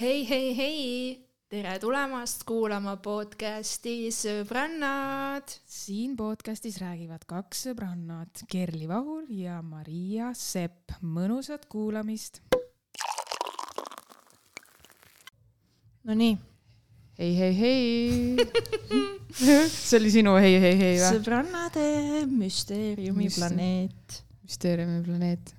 hei, hei, hei, tere tulemast kuulama podcasti Sõbrannad. siin podcastis räägivad kaks sõbrannat, Kerli Vahur ja Maria Sepp. mõnusat kuulamist. Nonii. hei, hei, hei see oli sinu hei, hei, hei või? sõbrannade müsteeriumiplaneet. müsteeriumiplaneet.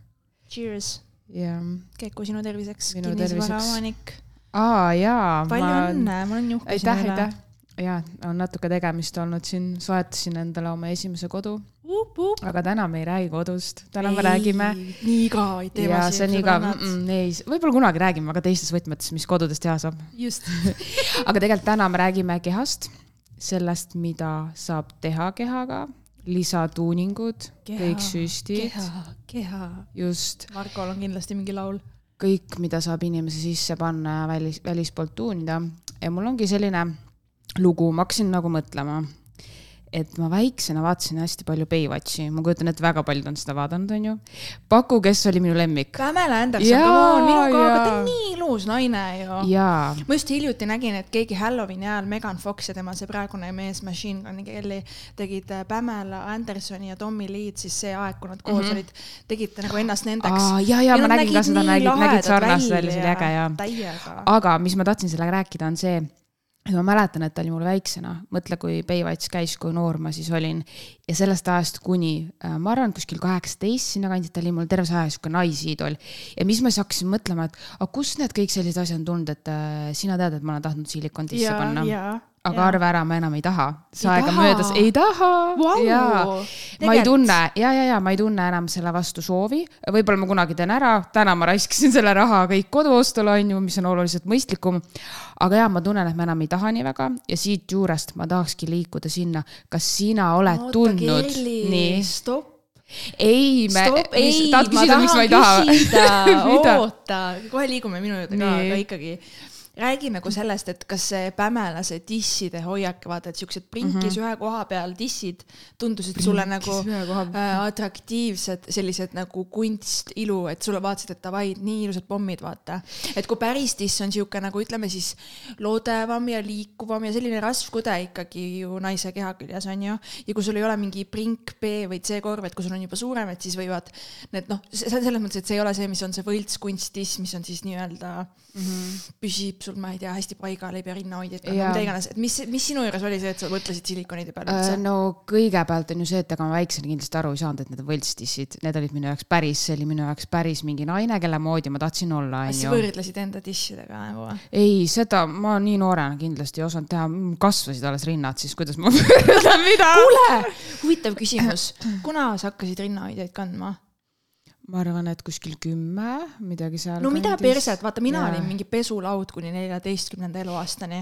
Cheers. jah. Keku sinu terviseks. Minu terviseks. omanik. Aa jaa. palju ma... õnne, ma olen juhke aitäh, aitäh. ja on natuke tegemist olnud siin, soetasin endale oma esimese kodu. aga täna me ei räägi kodust, täna ei, me räägime. nii igavaid teemasid. ja see on igav ei, võib-olla kunagi räägime, aga teistes võtmetes, mis kodudes teha saab. just aga tegelikult täna me räägime kehast, sellest, mida saab teha kehaga lisatuuningud, kõik süstid. keha, keha. just. Markol on kindlasti mingi laul. Kõik, mida saab inimese sisse panna ja välis, välispoolt tuunida. Ja mul ongi selline lugu, ma hakkasin nagu mõtlema et ma väiksena vaatasin hästi palju Baywatchi, ma kujutan ette, väga paljud on seda vaadanud, onju. Paku, kes oli minu lemmik? Pamela Anderson, come on, minuga, aga ta on nii ilus naine ju. ma just hiljuti nägin, et keegi Halloweeni ajal Megan Fox ja tema see praegune mees Machine Gun Kelly tegid äh, Pamela Andersoni ja Tommy Lee'd siis see aeg, kui nad koos mm -hmm. olid, tegid nagu ennast nendeks. ja, ja ma nägin ka seda, nägid, nägid sarnast välja, see oli äge ja. aga mis ma tahtsin sellega rääkida, on see ja ma mäletan, et ta oli mul väiksena, mõtle, kui Baywatch käis, kui noor ma siis olin. ja sellest ajast kuni, äh, ma arvan, kuskil kaheksateist sinnakanti, ta oli mul terve see aja sihuke naisiidol. ja mis ma siis hakkasin mõtlema, et aga kust need kõik sellised asjad on tulnud, et äh, sina tead, et ma olen tahtnud silikon sisse panna aga ja. arva ära, ma enam ei taha. see aeg on möödas, ei taha. Wow.. ja ma ei tunne ja, ja, ja ma ei tunne enam selle vastu soovi. võib-olla ma kunagi teen ära, täna ma raiskasin selle raha kõik koduostule, on ju, mis on oluliselt mõistlikum. aga ja ma tunnen, et ma enam ei taha nii väga. Ja siit juurest ma tahakski liikuda sinna, kas sina oled Oota, tundnud. nii. stopp ei, me, ei, tahad küsida, miks ma ei taha? oota, kohe liigume minu juurde ka, aga ikkagi räägi nagu sellest, et kas see Pämela, see disside hoiak, vaata, et siuksed prinkis mm -hmm. ühe koha peal dissid tundusid prinkis sulle nagu äh, atraktiivsed, sellised nagu kunst, ilu, et sulle vaatasid, et davai, nii ilusad pommid, vaata. et kui päris diss on sihuke nagu ütleme siis lodevam ja liikuvam ja selline rasvkude ikkagi ju naise keha küljes on ju. ja kui sul ei ole mingi prink B või C korv, et kui sul on juba suurem, et siis võivad need noh, selles mõttes, et see ei ole see, mis on see võltskunstdiss, mis on siis nii-öelda mm -hmm. püsib sul, ma ei tea, hästi paigal, ei pea rinnahoidjat kandma, mida iganes, et mis, mis sinu juures oli see, et sa mõtlesid silikonide peale üldse? no kõigepealt on ju see, et ega ma väiksena kindlasti aru ei saanud, et need on võltstissid, need olid minu jaoks päris, see oli minu jaoks päris mingi naine, kelle moodi ma tahtsin olla, onju. sa võrdlesid enda dissidega nagu ei, seda ma nii noorena kindlasti ei osanud teha, kasvasid alles rinnad, siis kuidas ma võrdlen mida? kuule, huvitav küsimus, kuna sa hakkasid rinnahoidjaid kandma? Ma arvan, et kuskil kümme, midagi seal. no kandis. mida perset, vaata, mina ja. olin mingi pesulaud kuni neljateistkümnenda eluaastani.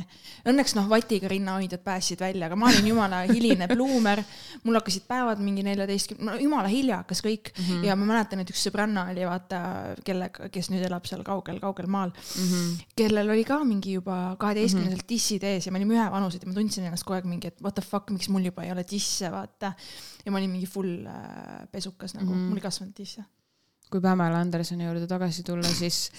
Õnneks noh, vatiga rinnahoidjad päästsid välja, aga ma olin jumala hiline pluumer. mul hakkasid päevad mingi neljateistkümne, no jumala hilja hakkas kõik mm -hmm. ja ma mäletan, et üks sõbranna oli vaata, kellega, kes nüüd elab seal kaugel-kaugel maal mm, -hmm. kellel oli ka mingi juba kaheteistkümneselt mm -hmm. dissid ees ja me olime ühevanused ja ma tundsin ennast kogu aeg mingi, et what the fuck, miks mul juba ei ole disse, vaata. ja ma olin mingi full äh, pesukas nagu mm, -hmm. mul ei kasvanud disse kui Pamela Andersoni juurde tagasi tulla, siis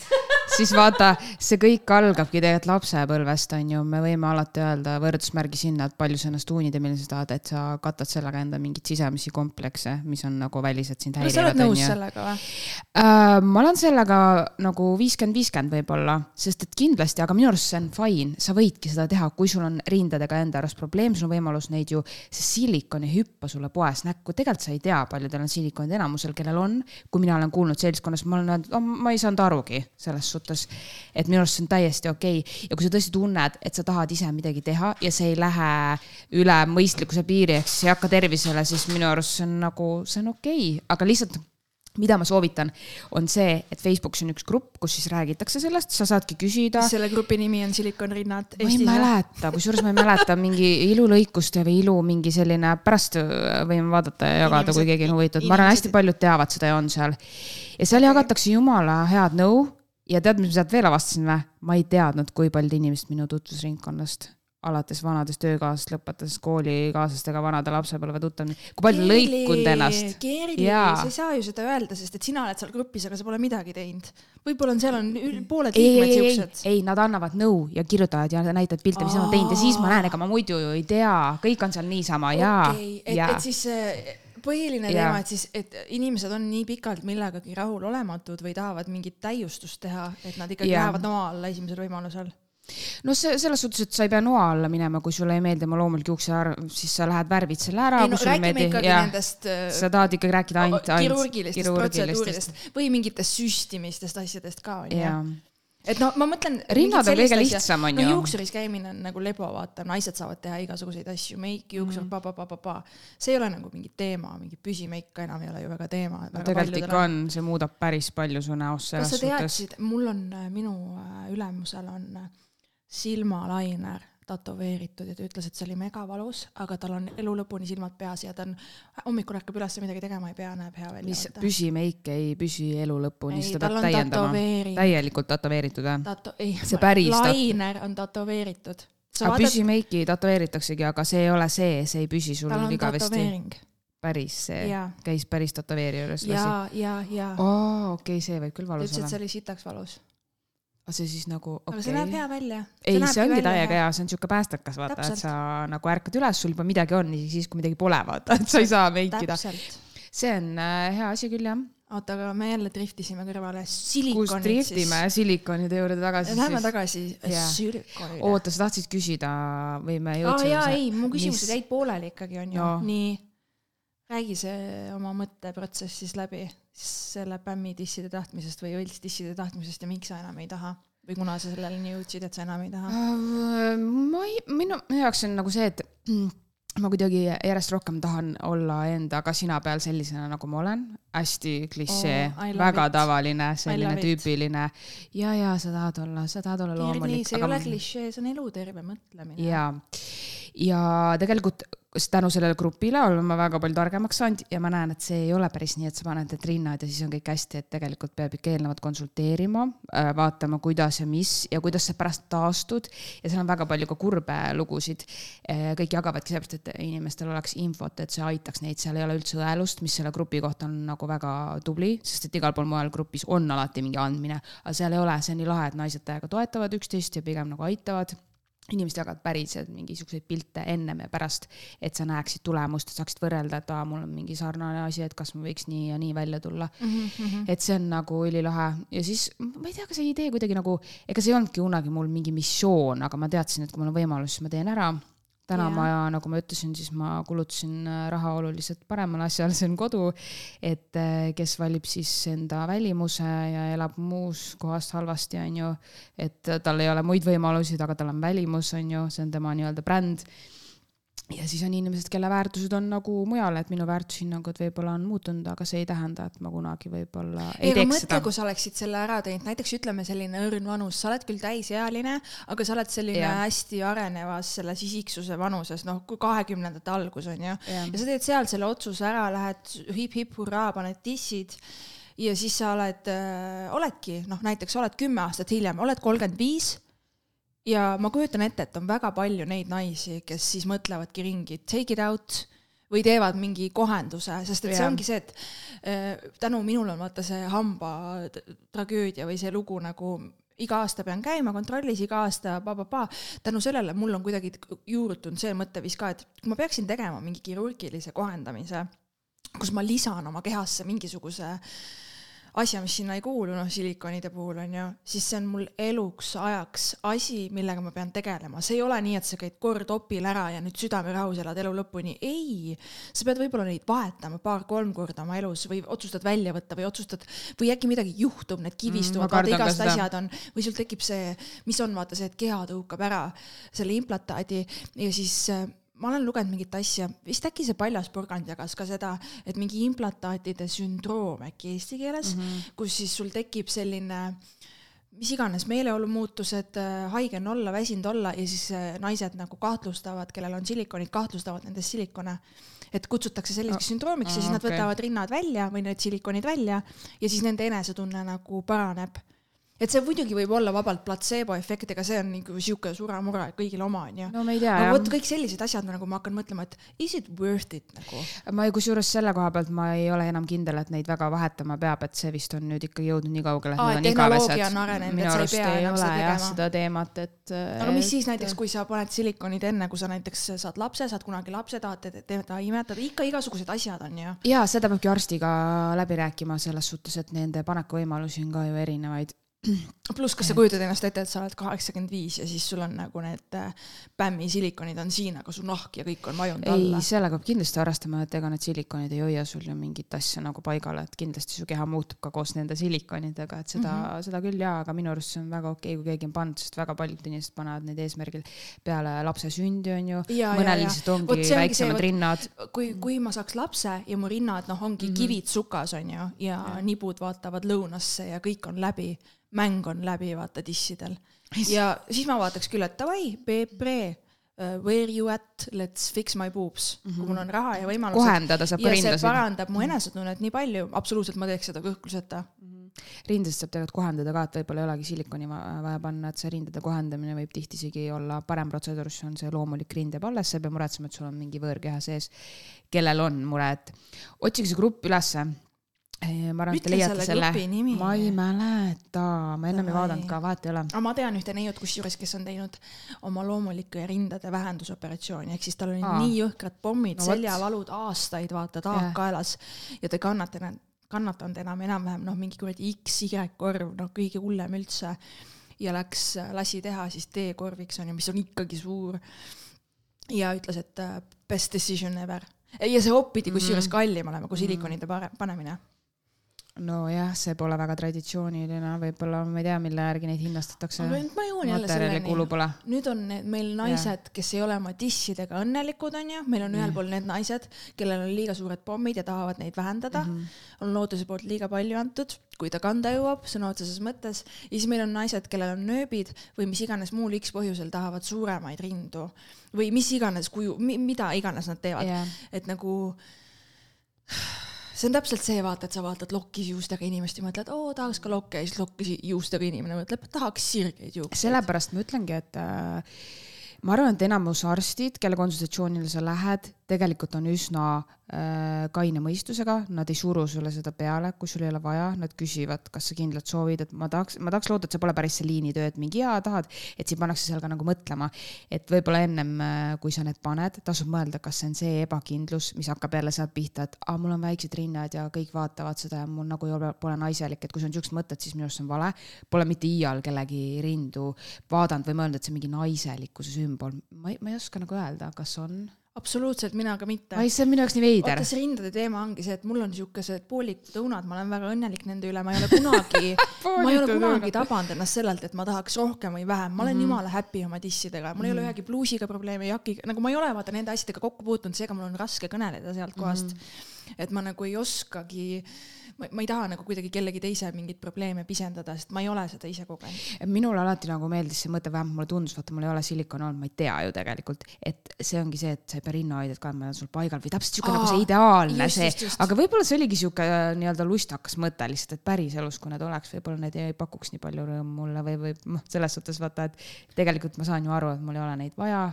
siis vaata, see kõik algabki tegelikult lapsepõlvest, on ju, me võime alati öelda võrdusmärgi sinna, et palju sa ennast tuunid ja milline sa tahad, et sa katad sellega enda mingeid sisemisi komplekse, mis on nagu väliselt sind häirivad. sa oled nõus sellega või uh,? ma olen sellega nagu viiskümmend, viiskümmend võib-olla, sest et kindlasti, aga minu arust see on fine, sa võidki seda teha, kui sul on rindadega enda arust probleem, sul on võimalus neid ju, see silikon ei hüppa sulle poes näkku, tegelikult sa ei tea, paljudel on silikonid, enamusel, kellel on, kui mina olen kuulnud seltskonnas, ma olen öelnud, ma ei saanud arugi selles suhtes. et minu arust see on täiesti okei okay. ja kui sa tõesti tunned, et sa tahad ise midagi teha ja see ei lähe üle mõistlikkuse piiri, ehk siis ei hakka tervisele, siis minu arust see on nagu, see on okei okay., aga lihtsalt mida ma soovitan, on see, et Facebookis on üks grupp, kus siis räägitakse sellest, sa saadki küsida. selle grupi nimi on Silikonrinnad. ma ei mäleta, kusjuures ma ei mäleta mingi ilulõikust või ilu mingi selline, pärast võime vaadata ja jagada, kui keegi on huvitatud, ma arvan, hästi paljud teavad seda ja on seal. ja seal jagatakse jumala head nõu ja tead, mis ma sealt veel avastasin või? ma ei teadnud, kui paljud inimesed minu tutvusringkonnast alates vanadest töökaaslast, lõpetades koolikaaslastega, vanade lapsepõlve tuttav, kui palju lõikunud ennast. Kerli, sa ei saa ju seda öelda, sest et sina oled seal grupis, aga sa pole midagi teinud. võib-olla on seal on pooled liikmed siuksed. ei, nad annavad nõu ja kirjutavad ja näitavad pilte, mis nad on teinud ja siis ma näen, ega ma muidu ju ei tea, kõik on seal niisama ja okay., et, et siis äh, põhiline ja. teema, et siis, et inimesed on nii pikalt millegagi rahulolematud või tahavad mingit täiustust teha, et nad ikkagi ja. lähevad noa alla esimesel võimalusel no see selles suhtes, et sa ei pea noa alla minema, kui sulle ei meeldi oma loomulik juuksearv, siis sa lähed värvid selle ära. ei no räägime meeldi, ikkagi ja, nendest. sa tahad ikkagi rääkida ainult, ainult kirurgilistest protseduuridest või mingitest süstimistest asjadest ka onju et no ma mõtlen. rinnad on kõige lihtsam, on ju. no juuksuris käimine on nagu lebo, vaata, naised saavad teha igasuguseid asju, meiki, juuksur mm., pa-pa-pa-pa-pa. see ei ole nagu mingi teema, mingi püsimeik ka enam ei ole ju väga teema. no tegelikult ikka on, see muudab päris palju su näost kas sa teadsid, mul on, minu äh, ülemusel on äh, silmalainer tätoveeritud ja ta ütles, et see oli megavalus, aga tal on elu lõpuni silmad peas ja ta on, hommikul ärkab üles, midagi tegema ei pea, näeb hea välja. mis püsimeik ei püsi elu lõpuni, seda peab täiendama. täielikult tätoveeritud või Tato? ei, päris lainer on tätoveeritud. aga vaatad... püsimeiki tätoveeritaksegi, aga see ei ole see, see ei püsi sul igavesti päris see, käis päris tätoveerija juures ja, ja, ja. aa, okei okay,, see võib küll valus olla. ta ütles, et see oli sitaks valus aga see siis nagu okay.. aga see näeb hea välja. ei, see ongi täiega hea, see on siuke päästekas, vaata, et sa nagu ärkad üles, sul juba midagi on, isegi siis, kui midagi pole, vaata, et sa ei saa meikida. see on äh, hea asi küll, jah oota, aga me jälle driftisime kõrvale. driftime siis... silikonide juurde tagasi? Lähme tagasi silikonide. oota, sa tahtsid küsida või me jõudsime? aa jaa, ei, mu küsimused jäid pooleli ikkagi onju no., nii. Räägi see oma mõtteprotsess siis läbi selle bämmi disside tahtmisest või võlts disside tahtmisest ja miks sa enam ei taha? või kuna sa selleni jõudsid, et sa enam ei taha? Ma ei, minu jaoks on nagu see, et ma kuidagi järjest rohkem tahan olla enda kasina peal sellisena, nagu ma olen. hästi klišee oh,, väga it. tavaline, selline tüüpiline. ja, ja sa tahad olla, sa tahad olla loomulik. see ei ole klišee, see on eluterve mõtlemine. ja, ja tegelikult tänu sellele grupile olen ma väga palju targemaks saanud ja ma näen, et see ei ole päris nii, et sa paned need rinnad ja siis on kõik hästi, et tegelikult peab ikka eelnevalt konsulteerima, äh, vaatama, kuidas ja mis ja kuidas sa pärast taastud. ja seal on väga palju ka kurbe lugusid. Äh, kõik jagavadki sellepärast, et inimestel oleks infot, et see aitaks neid, seal ei ole üldse õelust, mis selle grupi kohta on nagu väga tubli, sest et igal pool mujal grupis on alati mingi andmine, aga seal ei ole, see on nii lahe, et naised täiega toetavad üksteist ja pigem nagu aitavad inimesed jagavad päriselt mingisuguseid pilte ennem ja pärast, et sa näeksid tulemust, et saaksid võrrelda, et aa, mul on mingi sarnane asi, et kas ma võiks nii ja nii välja tulla mm. -hmm. et see on nagu ülilahe ja siis ma ei tea, kas see idee kuidagi nagu, ega see ei olnudki kunagi mul mingi missioon, aga ma teadsin, et kui mul on võimalus, siis ma teen ära täna yeah. ma, nagu ma ütlesin, siis ma kulutasin äh, raha oluliselt paremale asjale, see on kodu. et äh, kes valib siis enda välimuse ja elab muus kohas halvasti, on ju, et tal ei ole muid võimalusi, aga tal on välimus, on ju, see on tema nii-öelda bränd ja siis on inimesed, kelle väärtused on nagu mujal, et minu väärtushinnangud võib-olla on muutunud, aga see ei tähenda, et ma kunagi võib-olla ei, ei teeks mõtle, seda. kui sa oleksid selle ära teinud, näiteks ütleme selline õrn vanus, sa oled küll täisealine, aga sa oled selline ja. hästi arenevas selles isiksuse vanuses, noh, kui kahekümnendate algus on ju. ja sa teed seal selle otsuse ära, lähed hip-hip hurraa, paned dissid ja siis sa oled äh,, oledki, noh, näiteks oled kümme aastat hiljem, oled kolmkümmend viis ja ma kujutan ette, et on väga palju neid naisi, kes siis mõtlevadki ringi take it out või teevad mingi kohenduse, sest et see ongi see, et äh, tänu minul on vaata see hamba tragöödia või see lugu nagu iga aasta pean käima kontrollis, iga aasta pa-pa-pa. tänu sellele mul on kuidagi juurutunud see mõtteviis ka, et kui ma peaksin tegema mingi kirurgilise kohendamise, kus ma lisan oma kehasse mingisuguse äh, asja, mis sinna ei kuulu, noh, silikonide puhul on ju, siis see on mul eluks ajaks asi, millega ma pean tegelema, see ei ole nii, et sa käid kord opil ära ja nüüd südamerahus elad elu lõpuni, ei. sa pead võib-olla neid vahetama paar-kolm korda oma elus või otsustad välja võtta või otsustad või äkki midagi juhtub, need kivistuvad mm,, vaata igast asjad on või sul tekib see, mis on vaata see, et keha tõukab ära selle implantaadi ja siis ma olen lugenud mingit asja, vist äkki see Paljas porgand jagas ka seda, et mingi implantaatide sündroom äkki eesti keeles mm, -hmm. kus siis sul tekib selline mis iganes meeleolumuutused, äh, haige on olla, väsinud olla ja siis äh, naised nagu kahtlustavad, kellel on silikonid, kahtlustavad nendes silikone. et kutsutakse selliseks oh, sündroomiks ja siis nad okay. võtavad rinnad välja või need silikonid välja ja siis nende enesetunne nagu paraneb et see muidugi võib olla vabalt platseeboefekt, ega see on nagu sihuke suremure kõigil oma, onju. no me ei tea, jah. vot kõik sellised asjad nagu ma hakkan mõtlema, et is it worth it nagu. ma kusjuures selle koha pealt ma ei ole enam kindel, et neid väga vahetama peab, et see vist on nüüd ikka jõudnud nii kaugele, et need on arenenud, et sa ei pea enam seda tegema. seda teemat, et. aga mis siis näiteks, kui sa paned silikonid enne, kui sa näiteks saad lapse, saad kunagi lapse, tahad teda imetada, ikka igasugused asjad on ju. ja seda peabki arstiga läbi rääkima selles suhtes, et nende panekuvõimalusi on ka ju erinevaid pluss, kas sa kujutad ennast ette, et sa oled kaheksakümmend viis ja siis sul on nagu need pämmi äh, silikonid on siin, aga su nahk ja kõik on vajunud alla? ei, sellega peab kindlasti arvestama, et ega need silikonid ei hoia sul ju mingit asja nagu paigal, et kindlasti su keha muutub ka koos nende silikonidega, et seda mm, -hmm. seda küll jaa, aga minu arust see on väga okei okay,, kui keegi on pannud, sest väga paljud inimesed panevad neid eesmärgil peale lapse sündi, on ju. mõnel lihtsalt ongi Võt, väiksemad see, rinnad. kui, kui ma saaks lapse ja mu rinnad, noh, ongi mm -hmm. kivid sukas, on ju, ja, ja nibud vaatavad lõunasse ja kõik on läbi mäng on läbi, vaata dissidel. ja siis ma vaataks küll, et davai, Peepre uh, where you at, let's fix my boobs mm, -hmm. kui mul on raha ja võimalused. kohendada saab ka rindasid. parandab mu enesetunnet nii palju, absoluutselt ma teeks seda kõhkluseta mm. -hmm. rindest saab tegelikult kohendada ka, et võib-olla ei olegi silikoni vaja panna, et see rindade kohendamine võib tihti isegi olla parem protseduur, siis on see loomulik rind jääb alles, sa ei pea muretsema, et sul on mingi võõrkeha sees, kellel on mure, et otsige see grupp ülesse ma arvan, et te leiate selle, ma ei mäleta, ma ennem ei vaadanud ka, vahet ei ole. aga ma tean ühte neiut, kusjuures, kes on teinud oma loomuliku rindade vähendusoperatsiooni, ehk siis tal olid nii jõhkrad pommid no,, seljavalud aastaid, vaata, taak kaelas. Ja ta ei kannata kannatanud enam enam-vähem noh, mingi kuradi XY korv, noh, kõige hullem üldse. ja läks, lasi teha siis D-korviks on ju, mis on ikkagi suur. ja ütles, et best decision ever. Ja see hoopidi kusjuures mm. kallim olema kui silikonide panemine nojah, see pole väga traditsiooniline, võib-olla ma ei tea, mille järgi neid hinnastatakse. ma jõuan jälle selleni. nüüd on need meil naised, kes ei ole oma dissidega õnnelikud, onju, meil on ühel pool need naised, kellel on liiga suured pommid ja tahavad neid vähendada mm. -hmm. on looduse poolt liiga palju antud, kui ta kanda jõuab, sõna otseses mõttes. ja siis meil on naised, kellel on nööbid või mis iganes muul X põhjusel tahavad suuremaid rindu või mis iganes kuju, mida iganes nad teevad yeah., et nagu see on täpselt see, vaata, et sa vaatad lokkis juustega inimest ja mõtled, oo, tahaks ka lokke ja siis lokkis juustega inimene mõtleb, tahaks sirgeid juukseid. sellepärast ma ütlengi, et äh, ma arvan, et enamus arstid, kelle konsultatsioonile sa lähed, tegelikult on üsna äh, kaine mõistusega, nad ei suru sulle seda peale, kui sul ei ole vaja, nad küsivad, kas sa kindlalt soovid, et ma tahaks, ma tahaks loota, et see pole päris see liinitöö, et mingi jaa tahad, et sind pannakse seal ka nagu mõtlema. et võib-olla ennem, äh, kui sa need paned, tasub mõelda, kas see on see ebakindlus, mis hakkab jälle sealt pihta, et aa, mul on väiksed rinnad ja kõik vaatavad seda ja mul nagu ei ole, pole naiselik, et kui sul on siuksed mõtted, siis minu arust see on vale. Pole mitte iial kellegi rindu vaadanud või mõelnud, et see on mingi naiselikkuse sümbol. Ma ei, ma ei oska nagu öelda, kas on absoluutselt, mina ka mitte. oi, see on minu jaoks nii veider. vaata, see rindade teema ongi see, et mul on siukesed poolikud õunad, ma olen väga õnnelik nende üle, ma ei ole kunagi ma ei ole kunagi tabanud ennast sellelt, et ma tahaks rohkem või vähem, ma olen mm -hmm. jumala happy oma dissidega, mul mm -hmm. ei ole mhm. ühegi pluusiga probleemi, jakiga, nagu ma ei ole vaata nende asjadega kokku puutunud, seega mul on raske kõneleda sealt kohast mm. -hmm. Et ma nagu ei oskagi ma, ei taha nagu kuidagi kellegi teise mingeid probleeme pisendada, sest ma ei ole seda ise kogenud. minule alati nagu meeldis see mõte, vähemalt mulle tundus, vaata mul ei ole silikon olnud, ma ei tea ju tegelikult, et see ongi see, et sa ei pea rinnahoidjad kandma, sul paigal või täpselt siuke nagu see ideaalne just, see, aga võib-olla see oligi siuke äh, nii-öelda lustakas mõte lihtsalt, et päriselus, kui need oleks, võib-olla need ei pakuks nii palju rõõmu mulle või, või noh, selles suhtes vaata, et tegelikult ma saan ju aru, et mul ei ole neid vaja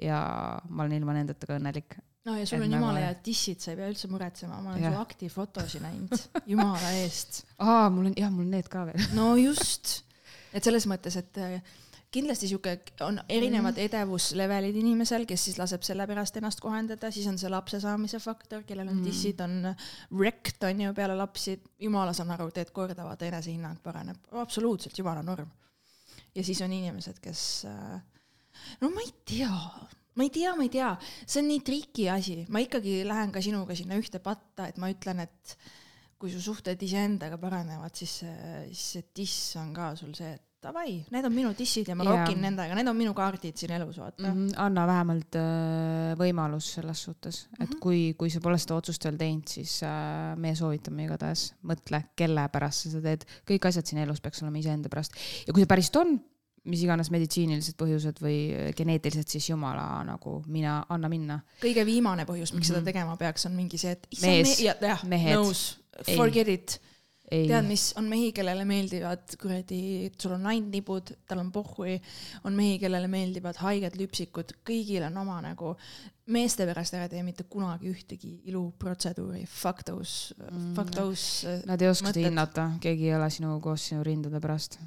ja ma olen ilma nendeta ka õnnelik no ja sul on jumala nagu head dissid, sa ei pea üldse muretsema, ma olen ja. su aktifotosid näinud, jumala eest. aa, mul on, jah, mul on need ka veel. no just, et selles mõttes, et äh, kindlasti sihuke on erinevad mm. edevuslevelid inimesel, kes siis laseb sellepärast ennast kohendada, siis on see lapse saamise faktor, kellel on mm. dissid, on wrecked on ju peale lapsi, jumala saan aru, teed korda, vaata enesehinnang paraneb, absoluutselt jumala norm. ja siis on inimesed, kes äh, no ma ei tea ma ei tea, ma ei tea, see on nii triki asi, ma ikkagi lähen ka sinuga sinna ühte patta, et ma ütlen, et kui su suhted iseendaga paranevad, siis see, siis see diss on ka sul see, et davai, need on minu dissid ja ma yeah. rokin nendega, need on minu kaardid siin elus, vaata mm. -hmm. anna vähemalt äh, võimalus selles suhtes, et mm -hmm. kui, kui sa pole seda otsust veel teinud, siis äh, meie soovitame igatahes, mõtle, kelle pärast sa seda teed. kõik asjad siin elus peaks olema iseenda pärast ja kui see päriselt on mis iganes meditsiinilised põhjused või geneetilised, siis jumala nagu mina, anna minna. kõige viimane põhjus, miks mm -hmm. seda tegema peaks, on mingi see, et mees, me, jah, nõus, forget it tead, mis on mehi, kellele meeldivad kuradi, sul on nannibud, tal on pohhui, on mehi, kellele meeldivad haiged lüpsikud, kõigil on oma nagu, meeste pärast ära tee mitte kunagi ühtegi iluprotseduuri, fuck those mm., fuck those. Äh, Nad ei oska seda hinnata, keegi ei ole sinu koos sinu rindade pärast.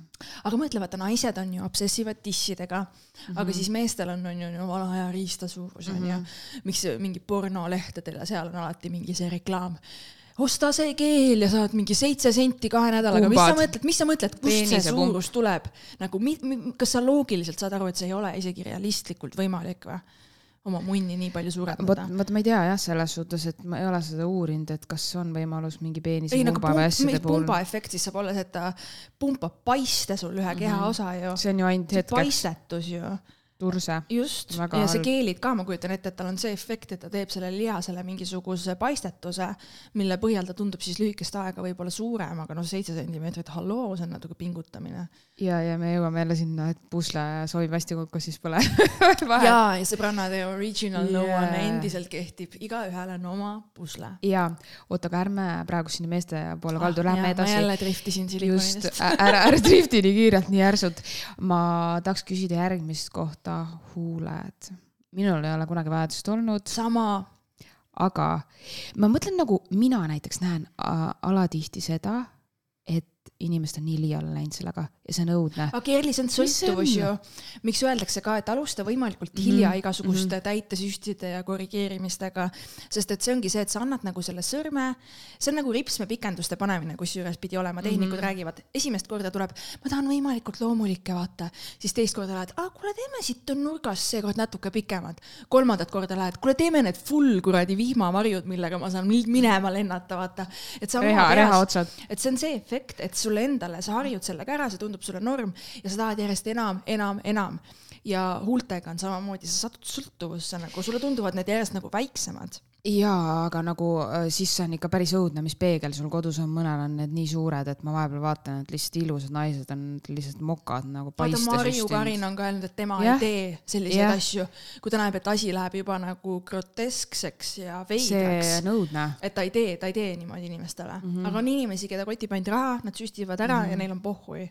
aga mõtle, vaata naised on ju obsessivad dissidega mm, -hmm. aga siis meestel on, on ju vana aja riistasuurus on mm -hmm. ju, miks mingi pornolehtedel ja seal on alati mingi see reklaam osta see keel ja saad mingi seitse senti kahe nädalaga, mis sa mõtled, mis sa mõtled, kust see suurus tuleb? nagu mi, mi, kas sa loogiliselt saad aru, et see ei ole isegi realistlikult võimalik või? oma munni nii palju suurendada. vot, vot ma ei tea jah, selles suhtes, et ma ei ole seda uurinud, et kas on võimalus mingi peenise ei, pumba või asjade puhul. pumbaefekt siis saab olla see, et ta pumpab paiste sul ühe kehaosa mhm. ju. see on ju ainult hetkeks. paistetus ju turse. just, ja halb. see keelid ka, ma kujutan ette, et tal on see efekt, et ta teeb sellele lihasele mingisuguse paistetuse, mille põhjal ta tundub siis lühikest aega võib-olla suurem, aga noh, seitse sentimeetrit, halloo, see on natuke pingutamine. ja, ja me jõuame jälle sinna, et pusle sobib hästi kokku, siis pole ja, ja sõbrannad, original yeah. no one endiselt kehtib, igaühel on oma pusle. ja, oota, aga ärme praegu sinna meeste poole kaldu ah,, lähme edasi. ma jälle driftisin silikonidest. just, ära, ära drifti nii kiirelt, nii järsult. ma tahaks küsida järgmist kohta huuled. minul ei ole kunagi vajadust olnud. sama. aga ma mõtlen nagu, mina näiteks näen alatihti seda, et inimesed on nii liiale läinud sellega ja see on õudne. aga Kerli, see on sõltuvus ju. miks öeldakse ka, et alusta võimalikult mhm, hilja mm -hmm. igasuguste mm -hmm. täitesüstide ja korrigeerimistega, sest et see ongi see, et sa annad nagu selle sõrme, see on nagu ripsmepikenduste panemine, kusjuures pidi olema, tehnikud mm -hmm. räägivad, esimest korda tuleb, ma tahan võimalikult loomulikke, vaata, siis teist korda lähed, aa kuule, teeme siit on nurgas seekord natuke pikemad. kolmandat korda lähed, kuule, teeme need full kuradi vihmavarjud, millega ma saan minema lennata, vaata. et sa reha, reha otsad. et see on see efekt, et sulle endale, sa harjud sellega ära, see tundub sulle norm ja sa tahad järjest enam, enam, enam. ja huultega on samamoodi, sa satud sõltuvusse nagu, sulle tunduvad need järjest nagu väiksemad jaa, aga nagu äh, siis see on ikka päris õudne, mis peegel sul kodus on, mõnel on need nii suured, et ma vahepeal vaatan, et lihtsalt ilusad naised on lihtsalt mokad nagu paiste. vaata, Marju Karin on ka öelnud, et tema ja. ei tee selliseid ja. asju, kui ta näeb, et asi läheb juba nagu groteskseks ja veidraks. see on õudne. et ta ei tee, ta ei tee niimoodi inimestele mm. -hmm. aga on inimesi, keda kotib ainult raha, nad süstivad ära mm -hmm. ja neil on pohhui.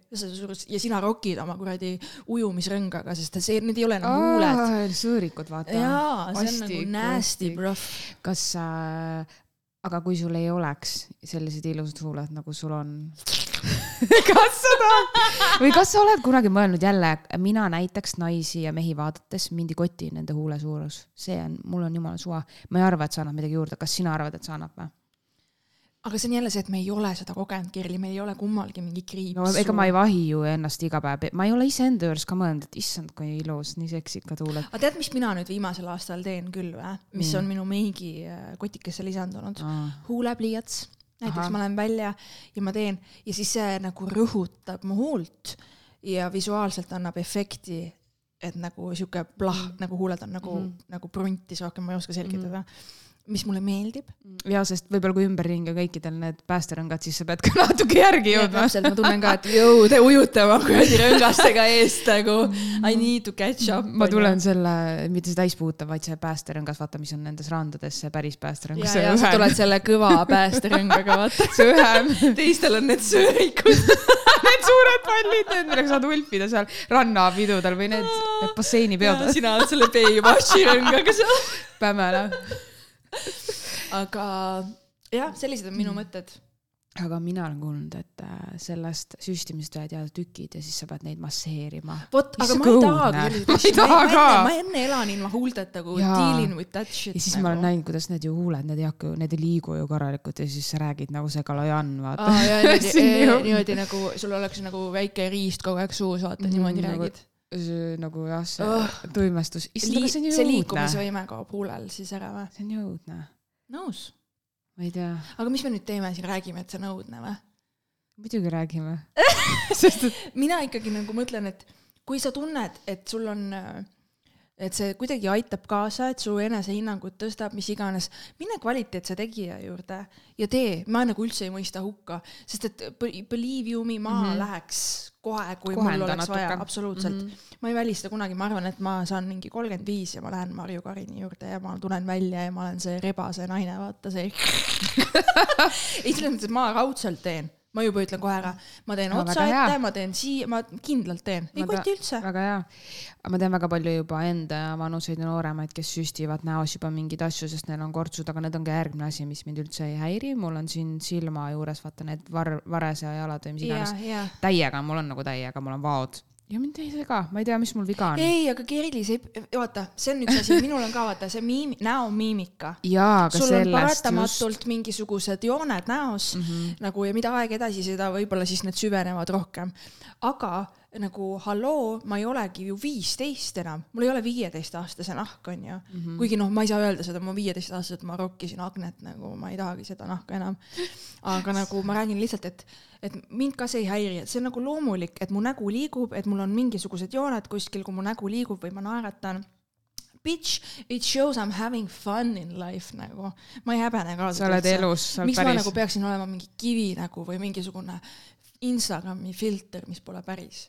ja sina rokid oma kuradi ujumisrõngaga, sest see, need ei ole enam huuled. sõõrikud, vaata. jaa, see on nagu nasty, bruh kas sa, aga kui sul ei oleks sellised ilusad huuled, nagu sul on kas seda? või kas sa oled kunagi mõelnud jälle, mina näiteks naisi ja mehi vaadates mind ei koti nende huule suurus, see on, mul on jumala suva, ma ei arva, et see annab midagi juurde, kas sina arvad, et see annab või? Aga see on jälle see, et me ei ole seda kogenud, Kerli, meil ei ole kummalgi mingi kriips. no ega ma ei vahi ju ennast iga päev, ma ei ole iseenda juures ka mõelnud, et issand, kui ilus, nii seksikad huuled. aga tead, mis mina nüüd viimasel aastal teen küll või, mis mm. on minu meigi äh, kotikesse lisandunud ah.? huulepliiats, näiteks Aha. ma lähen välja ja ma teen ja siis see nagu rõhutab mu huult ja visuaalselt annab efekti, et nagu sihuke plah mm., nagu huuled on nagu mm, -hmm. nagu pruntis rohkem, ma ei oska selgitada mm. -hmm mis mulle meeldib. ja sest võib-olla kui ümberringi on kõikidel need päästerõngad, siis sa pead ka natuke järgi jõudma. täpselt, ma tunnen ka, et jõu, te ujute oma kuradi rõngastega eest nagu I need to catch up. ma tulen selle, mitte see täispuutav, vaid see päästerõngas, vaata, mis on nendes randades, see päris päästerõngas. ja, ja sa tuled selle kõva päästerõngaga, vaata. see õhem. teistel on need söörikud Need suured pallid, need, millega saad ulpida seal rannapidudel või need, need basseinipeod. sina oled selle Baywatchi rõngaga seal. Pämela aga jah, sellised on minu mm. mõtted aga mina olen kuulnud, et äh, sellest süstimisest võivad jääda tükid ja siis sa pead neid masseerima. vot, aga ma ei tahagi selliseid asju, ma, ma, ma enne elan ilma huulteta nagu dealing with that shit. ja siis nagu. ma olen näinud, kuidas need ju huuled, need ei hakka ju, need ei liigu ju korralikult ja siis sa räägid nagu see Kalojan, vaata ah,. niimoodi, nagu sul oleks nagu väike riist kogu aeg suus, vaata mm, niimoodi nagu, räägid nagu jah, see oh. tuimestus. see liikumisvõime kaob huulel siis ära või? see on ju õudne. nõus ma ei tea. aga mis me nüüd teeme siin, räägime, et see on õudne või? muidugi räägime sest et mina ikkagi nagu mõtlen, et kui sa tunned, et sul on, et see kuidagi aitab kaasa, et su enesehinnangut tõstab, mis iganes, mine kvaliteetse tegija juurde ja tee, ma nagu üldse ei mõista hukka, sest et believe you me, ma mm -hmm. läheks kohe, kui Kohenda mul oleks natuke. vaja, absoluutselt mm. -hmm. ma ei välista kunagi, ma arvan, et ma saan mingi kolmkümmend viis ja ma lähen Marju Karini juurde ja ma tulen välja ja ma olen see rebase naine, vaata see ei, selles mõttes, et ma raudselt teen ma juba ütlen kohe ära, ma teen no, otsa ette, ma teen siia, ma kindlalt teen, ei koti üldse. väga hea. ma tean väga palju juba enda vanuseid ja nooremaid, kes süstivad näos juba mingeid asju, sest neil on kortsud, aga need on ka järgmine asi, mis mind üldse ei häiri. mul on siin silma juures, vaata need var-, varese jalad või mis iganes yeah,. Yeah. täiega, mul on nagu täiega, mul on vaod ja mind ei sega, ma ei tea, mis mul viga on. ei, aga Kirilis ei, vaata, see on üks asi, minul on ka vaata see miimi, näomiimika. sul on paratamatult just... mingisugused jooned näos mm -hmm. nagu ja mida aeg edasi, seda võib-olla siis need süvenevad rohkem. aga nagu halloo, ma ei olegi ju viisteist enam, mul ei ole viieteistaastase nahk, onju mm. -hmm. kuigi noh, ma ei saa öelda seda, ma viieteistaastaselt ma rokkisin Agnet nagu, ma ei tahagi seda nahka enam. aga nagu ma räägin lihtsalt, et, et mind ka see ei häiri, et see on nagu loomulik, et mu nägu liigub, et mul on mingisugused jooned kuskil, kui mu nägu liigub või ma naeratan bitch, it shows I m having fun in life nagu. ma ei häbene ka. sa oled elus, sa oled päris. miks ma nagu peaksin olema mingi kivi nagu või mingisugune Instagrami filter, mis pole päris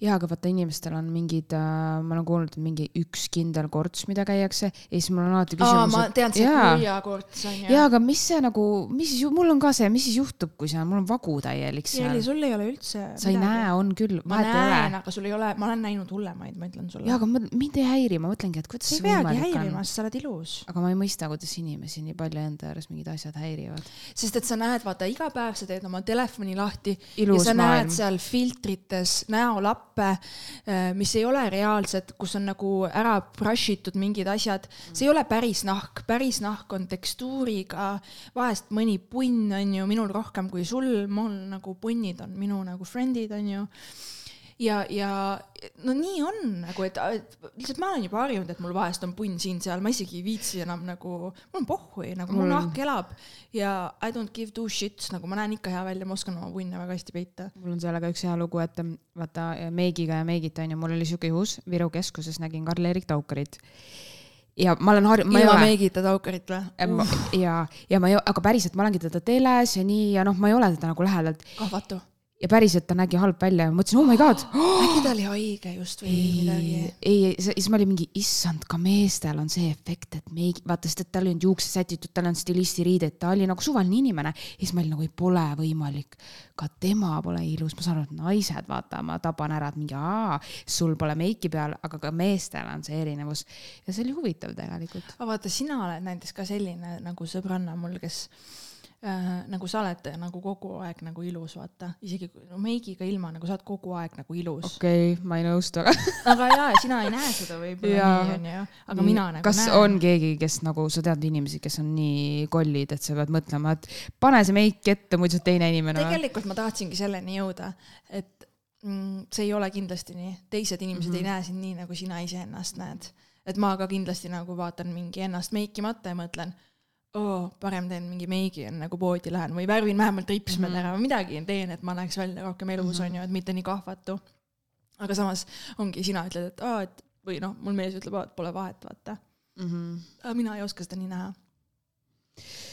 jaa, aga vaata, inimestel on mingid äh,, ma olen kuulnud, et mingi üks kindel korts, mida käiakse ja siis mul on alati küsimus. ma tean, see kuiakorts on ju. jaa, aga mis see nagu, mis siis, mul on ka see, mis siis juhtub, kui on, mul on vagu täielik seal. Jeli, sul ei ole üldse. sa ei näe, on küll. ma näen, aga sul ei ole, ma olen näinud hullemaid, ma ütlen sulle. jaa, aga ma, mind ei häiri, ma mõtlengi, et kuidas see võimalik on. ei peagi häirima, sest sa oled ilus. aga ma ei mõista, kuidas inimesi nii palju enda juures mingid asjad häirivad. sest et sa näed, vaata iga päev sa teed oma telefoni lahti ilus ja sa maailm. näed seal filtrites näolappe Äh, mis ei ole reaalsed, kus on nagu ära brush itud mingid asjad, see ei ole päris nahk, päris nahk on tekstuuriga, vahest mõni punn on ju minul rohkem kui sul, mul nagu punnid on minu nagu friend'id on ju ja, ja no nii on nagu, et, lihtsalt ma olen juba harjunud, et mul vahest on punn siin-seal, ma isegi ei viitsi enam nagu, mul on pohhui, nagu mul nahk elab ja I don't give two shits, nagu ma näen ikka hea välja, ma oskan oma punne väga hästi peita. mul on sellega üks hea lugu, et vaata meigiga ja meigita onju, mul oli siuke juhus, Viru keskuses nägin Karl-Erik Taukarit ja ma olen harjunud. ilma meigita Taukarit või? ja, ja ma ei, aga päriselt, ma olengi teda teles ja nii ja noh, ma ei ole teda nagu lähedalt. kahvatu ja päriselt ta nägi halb välja ja mõtlesin, oh my god oh,. äkki ta oli haige just või ei, midagi? ei, ei, siis ma olin mingi, issand, ka meestel on see efekt, et meigi, vaata, sest et tal ei olnud juuksed sätitud, tal on stilisti riided, ta oli nagu suvaline inimene. ja siis ma olin nagu, ei, pole võimalik. ka tema pole ilus, ma saan aru, et naised, vaata, ma taban ära, et mingi aa, sul pole meiki peal, aga ka meestel on see erinevus. ja see oli huvitav tegelikult. aga vaata, sina oled näiteks ka selline nagu sõbranna mul, kes äh, nagu sa oled nagu kogu aeg nagu ilus, vaata, isegi no, meigiga ilma nagu sa oled kogu aeg nagu ilus. okei okay,, ma ei nõustu, aga aga jaa, sina ei näe seda võib-olla nii, onju, aga mina nagu kas näen. on keegi, kes nagu, sa tead inimesi, kes on nii kollid, et sa pead mõtlema, et pane see meik ette, muidu sa oled teine inimene. tegelikult ma tahtsingi selleni jõuda, et mm, see ei ole kindlasti nii, teised inimesed mm -hmm. ei näe sind nii, nagu sina iseennast näed. et ma ka kindlasti nagu vaatan mingi ennast meikimata ja mõtlen oo, parem teen mingi meigi enne kui poodi lähen või värvin vähemalt ripsmed mm -hmm. ära või midagi teen, et ma näeks välja rohkem elus mm, -hmm. on ju, et mitte nii kahvatu. aga samas ongi, sina ütled, et aa, et või noh, mul mees ütleb, et pole vahet, vaata mm. -hmm. aga mina ei oska seda nii näha Äh,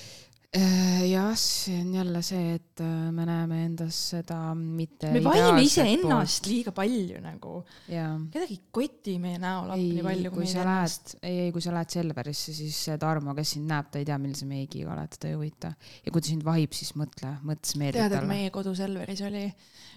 jah, see on jälle see, et äh, me näeme endas seda mitte. me valime iseennast liiga palju nagu. kedagi ei koti meie näolappi nii palju kui, kui sa lähed, ei, ei, kui sa lähed Selverisse, siis see Tarmo, kes sind näeb, ta ei tea, millise meigiga oled, teda ei huvita. ja kui ta sind vahib, siis mõtle, mõtle talle. tead, et meie kodu Selveris oli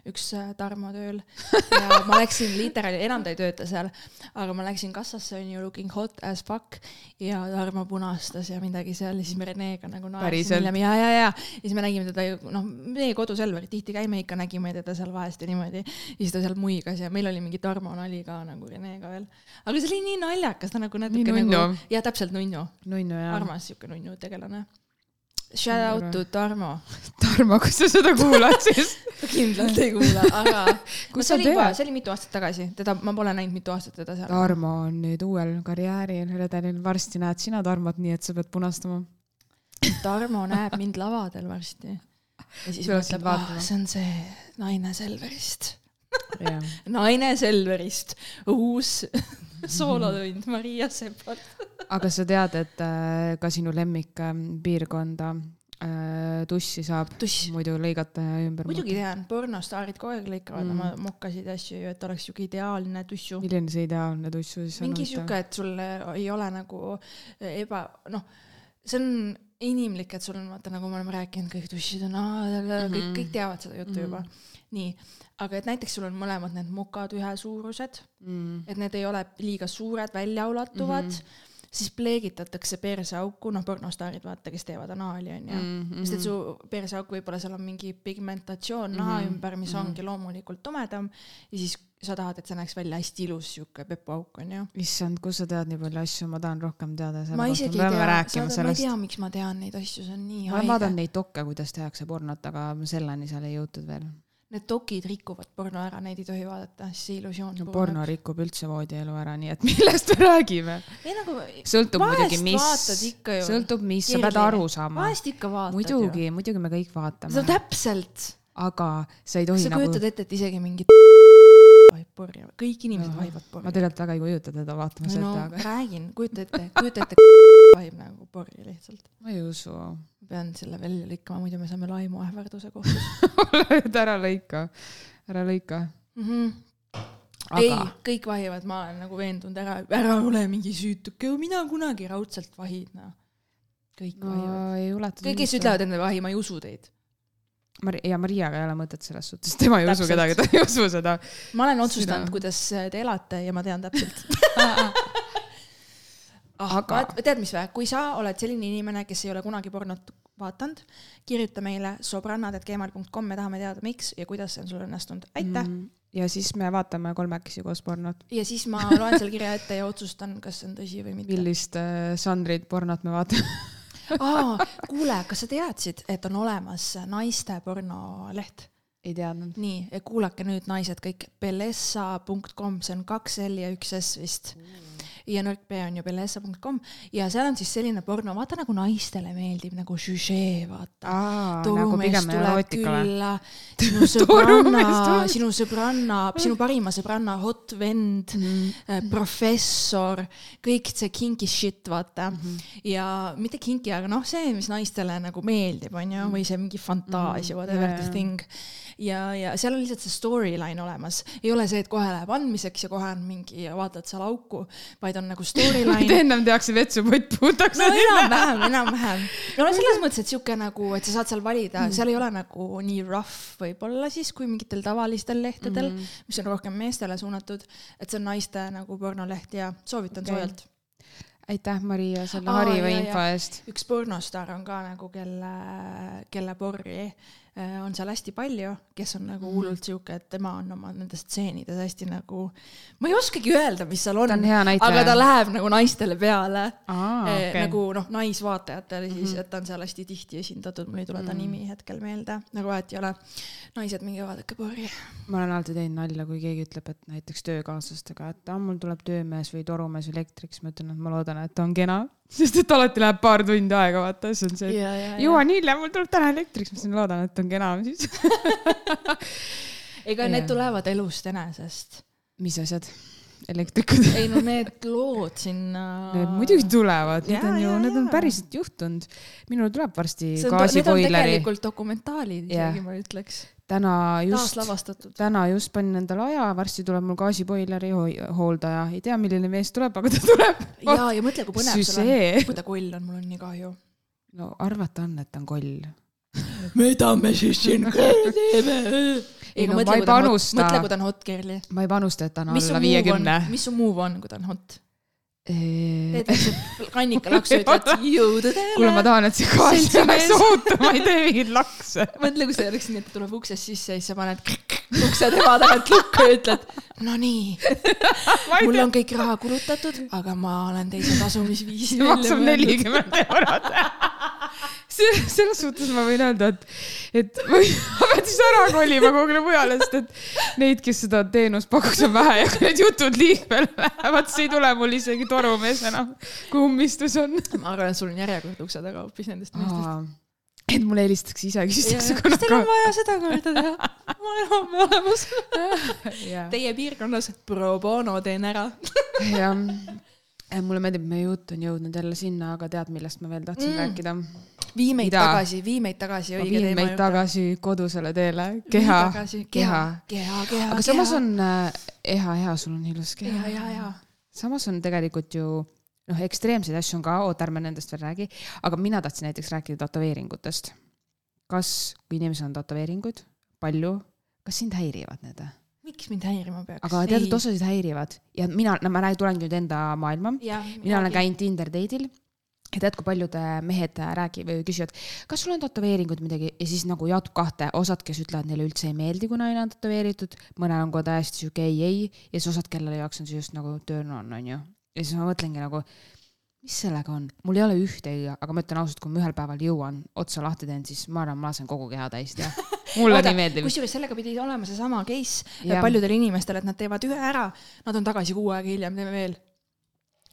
üks äh, Tarmo tööl ja ma läksin literaali, enam ta ei tööta seal, aga ma läksin kassasse on ju looking hot as fuck ja Tarmo punastas ja midagi seal ja siis me Renega nagu naersime hiljem ja, ja, ja siis me nägime teda ju noh, meie kodus Elveri tihti käime ikka, nägime teda seal vahest ja niimoodi. ja siis ta seal muigas ja meil oli mingi Tarmo nali ka nagu Renega veel. aga see oli nii naljakas, ta nagu natuke nagu, jah, täpselt nunnu. armas siuke nunnu tegelane. Shout out to Tarmo. Tarmo, kus sa seda kuulad siis kindlalt ei kuula, aga no, see oli juba, see oli mitu aastat tagasi, teda, ma pole näinud mitu aastat teda seal. Tarmo on nüüd uuel karjääril redelil, varsti näed sina Tarmot, nii et sa pead punastama Tarmo näeb mind lavadel varsti. ja siis mõtleb, ah, see on see naine Selverist naine Selverist, uus soolotund Maria Sepalt aga sa tead, et äh, ka sinu lemmikpiirkonda äh, tussi saab Tuss. muidu lõigata ja ümber muidugi tean, pornostaarid kogu aeg lõikavad mm. oma mokkasid asju, et oleks siuke ideaalne tussu. milline see ideaalne tussu siis on? mingi siuke, et sul ei ole nagu eba, noh, see on inimlik, et sul on vaata, nagu me oleme rääkinud, kõik dušid on, kõik, kõik teavad seda juttu juba. Nii, aga et näiteks sul on mõlemad need mokad ühesuurused, mm. et need ei ole liiga suured, väljaulatuvad mm, -hmm. siis pleegitatakse perseauku, noh, pornostaarid vaata, kes teevad anaali onju mm. -hmm. sest et su perseauk võib-olla seal on mingi pigmentatsioon naha Mhm. ümber, mis ongi loomulikult tumedam ja siis sa tahad, et see näeks välja hästi ilus sihuke pepuauk onju. issand, kust sa tead nii palju asju, ma tahan rohkem teada ma isegi ei tea, rääkima ma ei tea, miks ma tean neid asju, see on nii ma vaatan haige. neid dokke, kuidas tehakse pornot, aga selleni seal ei jõutud veel. Need dokid rikuvad porno ära, neid ei tohi vaadata, siis see illusioon no porno rikub üldse voodielu ära, nii et millest me räägime? ei nagu sõltub muidugi, mis sõltub, mis, sa pead aru saama. vahest ikka vaatad muidugi, muidugi me kõik vaatame, täpselt. Aga sa ei tohi sa nagu kujutad ette, et isegi mingi vahib porri, kõik inimesed vahivad porri ma. tegelikult väga ei kujuta teda vaatama no seda, aga räägin, kujuta ette, kujuta ette, vahib nagu porri lihtsalt. ma ei usu. pean selle välja lõikama, muidu me saame laimuähvarduse kohtus et ära lõika, ära lõika. mm. -hmm. ei aga, kõik vahivad, ma olen nagu veendunud, ära, ära ole mingi süütuke, mina kunagi raudselt vahid, noh. kõik vahivad. ei ulata. kõik, kes ütlevad endale vahi, ma ei usu teid. Mari-, ja Mariaga ei ole mõtet selles suhtes, tema ei usu Täpselt. kedagi, ta ei usu seda. ma olen otsustanud kuidas te elate ja ma tean täpselt. Aga- tead, mis vä, kui sa oled selline inimene, kes ei ole kunagi pornot vaadanud, kirjuta meile sobrannad.gmail.com, me tahame teada, miks ja kuidas see on sul õnnestunud, aitäh mm.. ja siis me vaatame kolmekesi koos pornot. ja siis ma loen selle kirja ette ja otsustan, kas see on tõsi või mitte. millist äh, žanrit pornot me vaatame? aa, kuule, kas sa teadsid, et on olemas naiste pornoleht? ei teadnud. nii, kuulake nüüd, naised kõik, bellessa.com, see on kaks L ja üks S vist mm.. B on ju bellessa.com ja seal on siis selline porno, vaata nagu naistele meeldib nagu žüžee, vaata. nagu torumees pigem tuleb külla, sinu sõbranna sinu sõbranna, sinu parima sõbranna hot vend mm., professor, kõik see kinky shit, vaata mm. -hmm. ja mitte kinky, aga noh, see, mis naistele nagu meeldib, onju, või see mingi fantaasia, whatever Jaa, the thing. ja, ja seal on lihtsalt see storyline olemas, ei ole see, et kohe läheb andmiseks ja kohe on mingi, vaatad seal auku, vaid on nagu storyline. ennem tehakse vetsupott puhtaks no. enam-vähem, enam-vähem. no selles mõttes, et sihuke nagu, et sa saad seal valida mm., seal ei ole nagu nii rough võib-olla siis kui mingitel tavalistel lehtedel mm, -hmm. mis on rohkem meestele suunatud. et see on naiste nagu pornoleht ja soovitan okay. soojalt. aitäh, Maria, selle hariva info eest. üks pornostaar on ka nagu, kelle, kelle porri on seal hästi palju, kes on nagu hullult sihuke, et tema on oma nendes stseenides hästi nagu, ma ei oskagi öelda, mis seal on aga ta läheb nagu naistele peale Aa, Eh, okei. nagu noh, naisvaatajatele siis, et ta on seal hästi tihti esindatud, mul ei tule ta nimi hetkel meelde, nagu vahet ei ole. naised, minge vaadake porri. ma olen alati teinud nalja, kui keegi ütleb, et näiteks töökaaslastega, et aa, mul tuleb töömees või torumees või elektrik, siis ma ütlen, et ma loodan, et ta on kena. Sest et alati läheb paar tundi aega, vaata, siis on see, ja. jõuan hiljem, mul tuleb täna elektrik, siis ma ütlen, loodan, et on kena siis. ega need tulevad elust enesest. mis asjad? elektrikud? ei no need lood sinna. Need muidugi tulevad, need on ju, need on päriselt juhtunud. minul tuleb varsti gaasiboileri, tegelikult dokumentaalid isegi, ma ütleks. Täna just, täna just panin endale aja, varsti tuleb mul gaasiboileri hoi- hooldaja, ei tea, milline mees tuleb, aga ta tuleb. ja, ja mõtle, kui põnev sul on. Kui ta koll on, mul on nii kahju. no arvata on, et ta on koll. mida me siis siin teeme? Ei no ma ei panusta. mõtle, kui ta on hot girl'i. ma ei panusta, et ta on mis alla viiekümne,? mis su move on, kui ta on hot? kuule, teed siukse kannikalaksu, ütled jõudu teile ma. tahan, et see Seltsimees. jääks ootama, ei tee mingeid lakse. mõtle, kui see oleks nii, et ta tuleb uksest sisse ja siis sa paned ukse tema tagant lukku ja ütled, no nii, mul on kõik raha kulutatud, aga ma olen teise tasumisviisi maksab. nelikümmend eurot. Selles suhtes ma võin öelda, et, et ma pean siis ära kolima kuhugile mujale, sest et neid, kes seda teenust pakuks, on vähe ja kui need jutud liikvel lähevad, siis ei tule mul isegi torumees enam, kui ummistus on. ma arvan, et sul on järjekord ukse taga hoopis nendest meestest. et mulle helistatakse ise, küsitakse kas teil on vaja seda korda teha? ma olen homme olemas. Teie piirkonnas pro bono teen ära. jah. Mulle meeldib, meie jutt on jõudnud jälle sinna, aga tead, millest ma veel tahtsin Mm. rääkida? vii meid Mida? tagasi, vii meid tagasi õige teema meid juurde. tagasi kodusele teele, keha, keha, keha. keha, keha. aga samas on äh, eha, hea, sul on ilus keha ja, ja, ja. samas on tegelikult ju noh, ekstreemseid asju on ka, oota, ärme nendest veel räägi, aga mina tahtsin näiteks rääkida tätoveeringutest. kas, kui inimesel on tätoveeringuid, palju, kas sind häirivad need? Miks mind häirima peaks? aga teatud osasid häirivad. Ja mina, no ma tulengi nüüd enda maailma. mina olen käinud Tinder date'il. Ja tead, kui paljud äh, mehed äh, räägivad või küsivad, kas sul on tätoveeringud midagi? Ja siis nagu jaotub kahte, osad, kes ütlevad, neile üldse ei meeldi, kui naine on tätoveeritud, mõnel on ka täiesti sihuke ei, ei. Ja siis osad, kelle jaoks on see just nagu turn on, onju. ja siis ma mõtlengi nagu, mis sellega on, mul ei ole ühtegi, aga ma ütlen ausalt, kui ma ühel päeval jõuan, otsa lahti teen, siis ma arvan, ma lasen kogu keha täis teha. mulle nii meeldib. kusjuures sellega pidi olema seesama case ja. paljudel inimestel, et nad teevad ühe ära, nad on tagasi kuu aega hiljem, teeme veel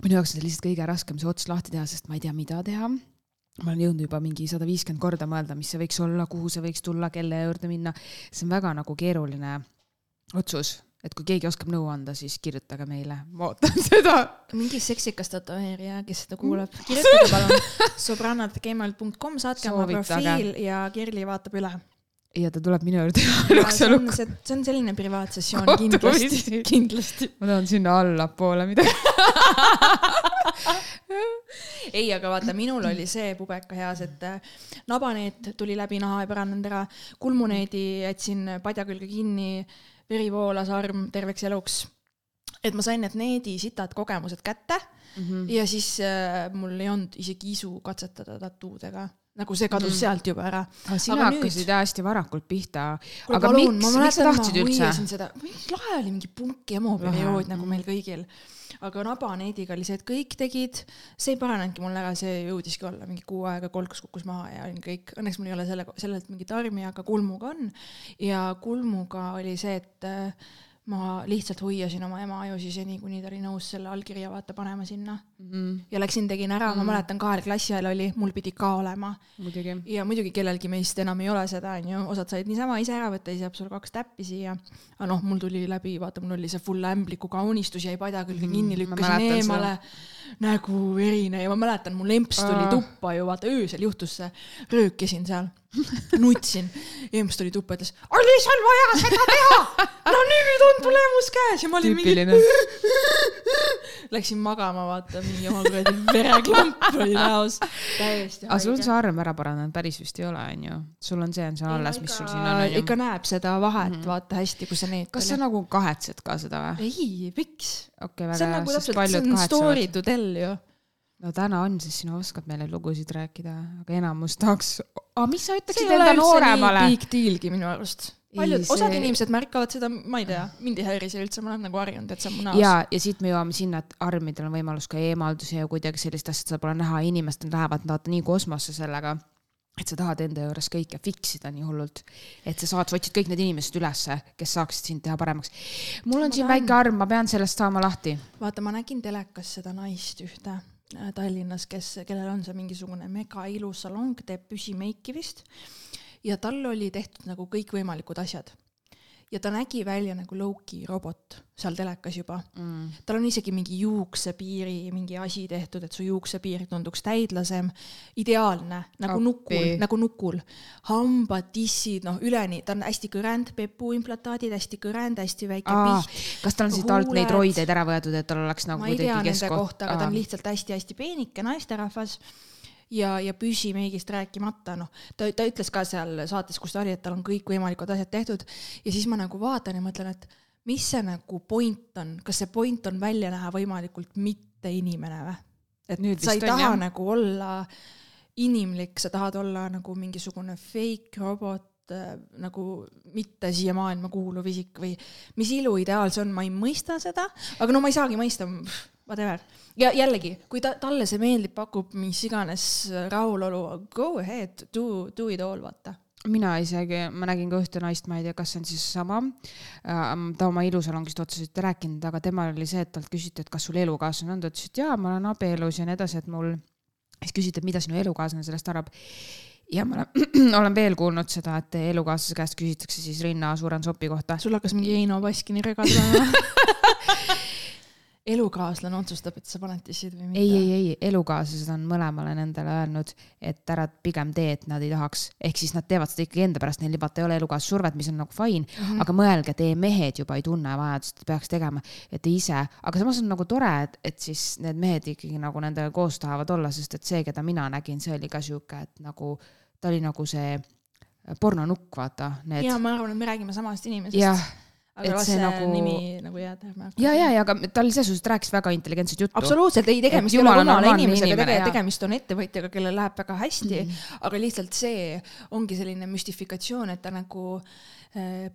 minu jaoks on see lihtsalt kõige raskem see ots lahti teha, sest ma ei tea, mida teha. ma olen jõudnud juba mingi sada viiskümmend korda mõelda, mis see võiks olla, kuhu see võiks tulla, kelle juurde minna. see on väga nagu keeruline otsus, et kui keegi oskab nõu anda, siis kirjutage meile, ma ootan seda. mingi seksikas tätoveerija, kes seda kuuleb, kirjutage palun sõbrannad.gmail.com, saatke oma profiil ja Kirli vaatab üle ja ta tuleb minu juurde ja see on, see, see on selline privaatsessioon kindlasti, kindlasti. ma tahan sinna allapoole midagi ei, aga vaata, minul oli see pubeka heas, et äh, nabaneet tuli läbi, naha ei paranenud ära, kulmuneedi jätsin padja külge kinni, veri voolas arm terveks eluks. et ma sain need needi sitad kogemused kätte mm -hmm. ja siis äh, mul ei olnud isegi isu katsetada tattoodega nagu see kadus mm. sealt juba ära. sina hakkasid hästi varakult pihta. aga palun, miks, miks sa tahtsid üldse? lahe oli mingi punki emo periood nagu meil kõigil. aga Nabaneediga oli see, et kõik tegid, see ei paranenudki mul ära, see jõudiski olla mingi kuu aega, kolks kukkus maha ja olin kõik, õnneks mul ei ole selle, sellelt mingit armi, aga kulmuga on. ja kulmuga oli see, et ma lihtsalt hoiasin oma ema ajusi seni, kuni ta oli nõus selle allkirja vaata panema sinna mm. -hmm. ja läksin, tegin ära mm, -hmm. ma mäletan, kahel klassi ajal oli, mul pidi ka olema. ja muidugi kellelgi meist enam ei ole seda, onju, osad said niisama ise ära võtta, siis jääb sul kaks täppi siia. aga noh, mul tuli läbi, vaata, mul oli see full ämbliku kaunistus jäi padja külge mm -hmm. kinni, lükkasin eemale seda nägu verine ja ma mäletan, mu lemps tuli Aa. tuppa ju, vaata öösel juhtus see, röökisin seal, nutsin. emps tuli tuppa, ütles, oli sul vaja seda teha? no nüüd on tulemus käes ja ma olin Tüüpiline. mingi. Läksin magama, vaata, mingi oma kuradi vereklamp oli näos. täiesti. aga sul on see arm ära paranenud, päris vist ei ole, onju? sul on see, on see alles, mis sul siin on, ikka näeb seda vahet mm, -hmm. vaata hästi, kui sa need. kas sa nagu kahetsed ka seda või? ei, miks? okei okay,, väga hea, nagu sest paljud kahetsevad. story to tell ju no täna on, siis sina oskad meile lugusid rääkida, aga enamus tahaks, aga mis sa ütleksid enda nooremale? big deal'gi minu arust. paljud, see... osad inimesed märkavad seda, ma ei tea, mind ei häiri see üldse, ma olen nagu harjunud, et see on mu näos. ja, ja siit me jõuame sinna, et armidel on võimalus ka eemaldusi ja kuidagi sellist asja seda pole näha, inimesed lähevad vaata nii kosmosse sellega et sa tahad enda juures kõike fix ida nii hullult, et sa saad, sa otsid kõik need inimesed ülesse, kes saaksid sind teha paremaks. mul on ma siin tahan... väike arm, ma pean sellest saama lahti. vaata, ma nägin telekas seda naist ühte äh, Tallinnas, kes, kellel on see mingisugune mega ilus salong, teeb püsimeiki vist. ja tal oli tehtud nagu kõikvõimalikud asjad ja ta nägi välja nagu Loki robot seal telekas juba. Mm.. tal on isegi mingi juuksepiiri mingi asi tehtud, et su juuksepiir tunduks täidlasem, ideaalne nagu Appi. nukul, nagu nukul. hambad, tissid, noh, üleni, ta on hästi kõrend, pepuimplantaadid hästi kõrend, hästi väike Aa, piht. kas tal on siit alt neid roideid ära võetud, et tal oleks nagu ma ei tea nende kohta, aga ta on lihtsalt hästi-hästi peenike naisterahvas ja, ja püsimeigist rääkimata, noh, ta, ta ütles ka seal saates, kus ta oli, et tal on kõikvõimalikud asjad tehtud ja siis ma nagu vaatan ja mõtlen, et mis see nagu point on, kas see point on välja näha võimalikult mitte inimene või? et Nüüd sa ei taha jah. nagu olla inimlik, sa tahad olla nagu mingisugune fake robot äh, nagu mitte siia maailma kuuluv isik või mis iluideaal see on, ma ei mõista seda, aga no ma ei saagi mõista, whatever. ja jällegi, kui ta, talle see meeldib, pakub mis iganes rahulolu, go ahead, do, do it all, vaata mina isegi, ma nägin ka ühte naist, ma ei tea, kas see on siis sama ähm,, ta oma ilusalongist otseselt ei rääkinud, aga temal oli see, et talt küsiti, et kas sul elukaaslane on, ta ütles, et jaa, ma olen abielus ja nii edasi, et mul, siis küsiti, et mida sinu elukaaslane sellest arvab. ja ma olen, olen veel kuulnud seda, et elukaaslase käest küsitakse siis rinna suurem sopi kohta. sul hakkas mingi Heino Baskini rega tulema elukaaslane otsustab, et sa paned tissid või mitte? ei, ei, ei, elukaaslased on mõlemale nendele öelnud, et ära pigem tee, et nad ei tahaks. ehk siis nad teevad seda ikkagi enda pärast, neil vaata ei ole elukaassurvet, mis on nagu fine mm, -hmm. aga mõelge, teie mehed juba ei tunne vajadust, et peaks tegema, et te ise, aga samas on nagu tore, et, et siis need mehed ikkagi nagu nendega koos tahavad olla, sest et see, keda mina nägin, see oli ka sihuke, et nagu ta oli nagu see pornonukk, vaata. ja ma arvan, et me räägime samast inimesest. jah aga las see nagu... nimi nagu jääda. ja, ja, ja aga ta oli selles suhtes, rääkis väga intelligentset juttu. absoluutselt, ei tegemist ei ole rumala inimesega tegemist on ettevõtjaga, kellel läheb väga hästi mm, -hmm. aga lihtsalt see ongi selline müstifikatsioon, et ta nagu äh,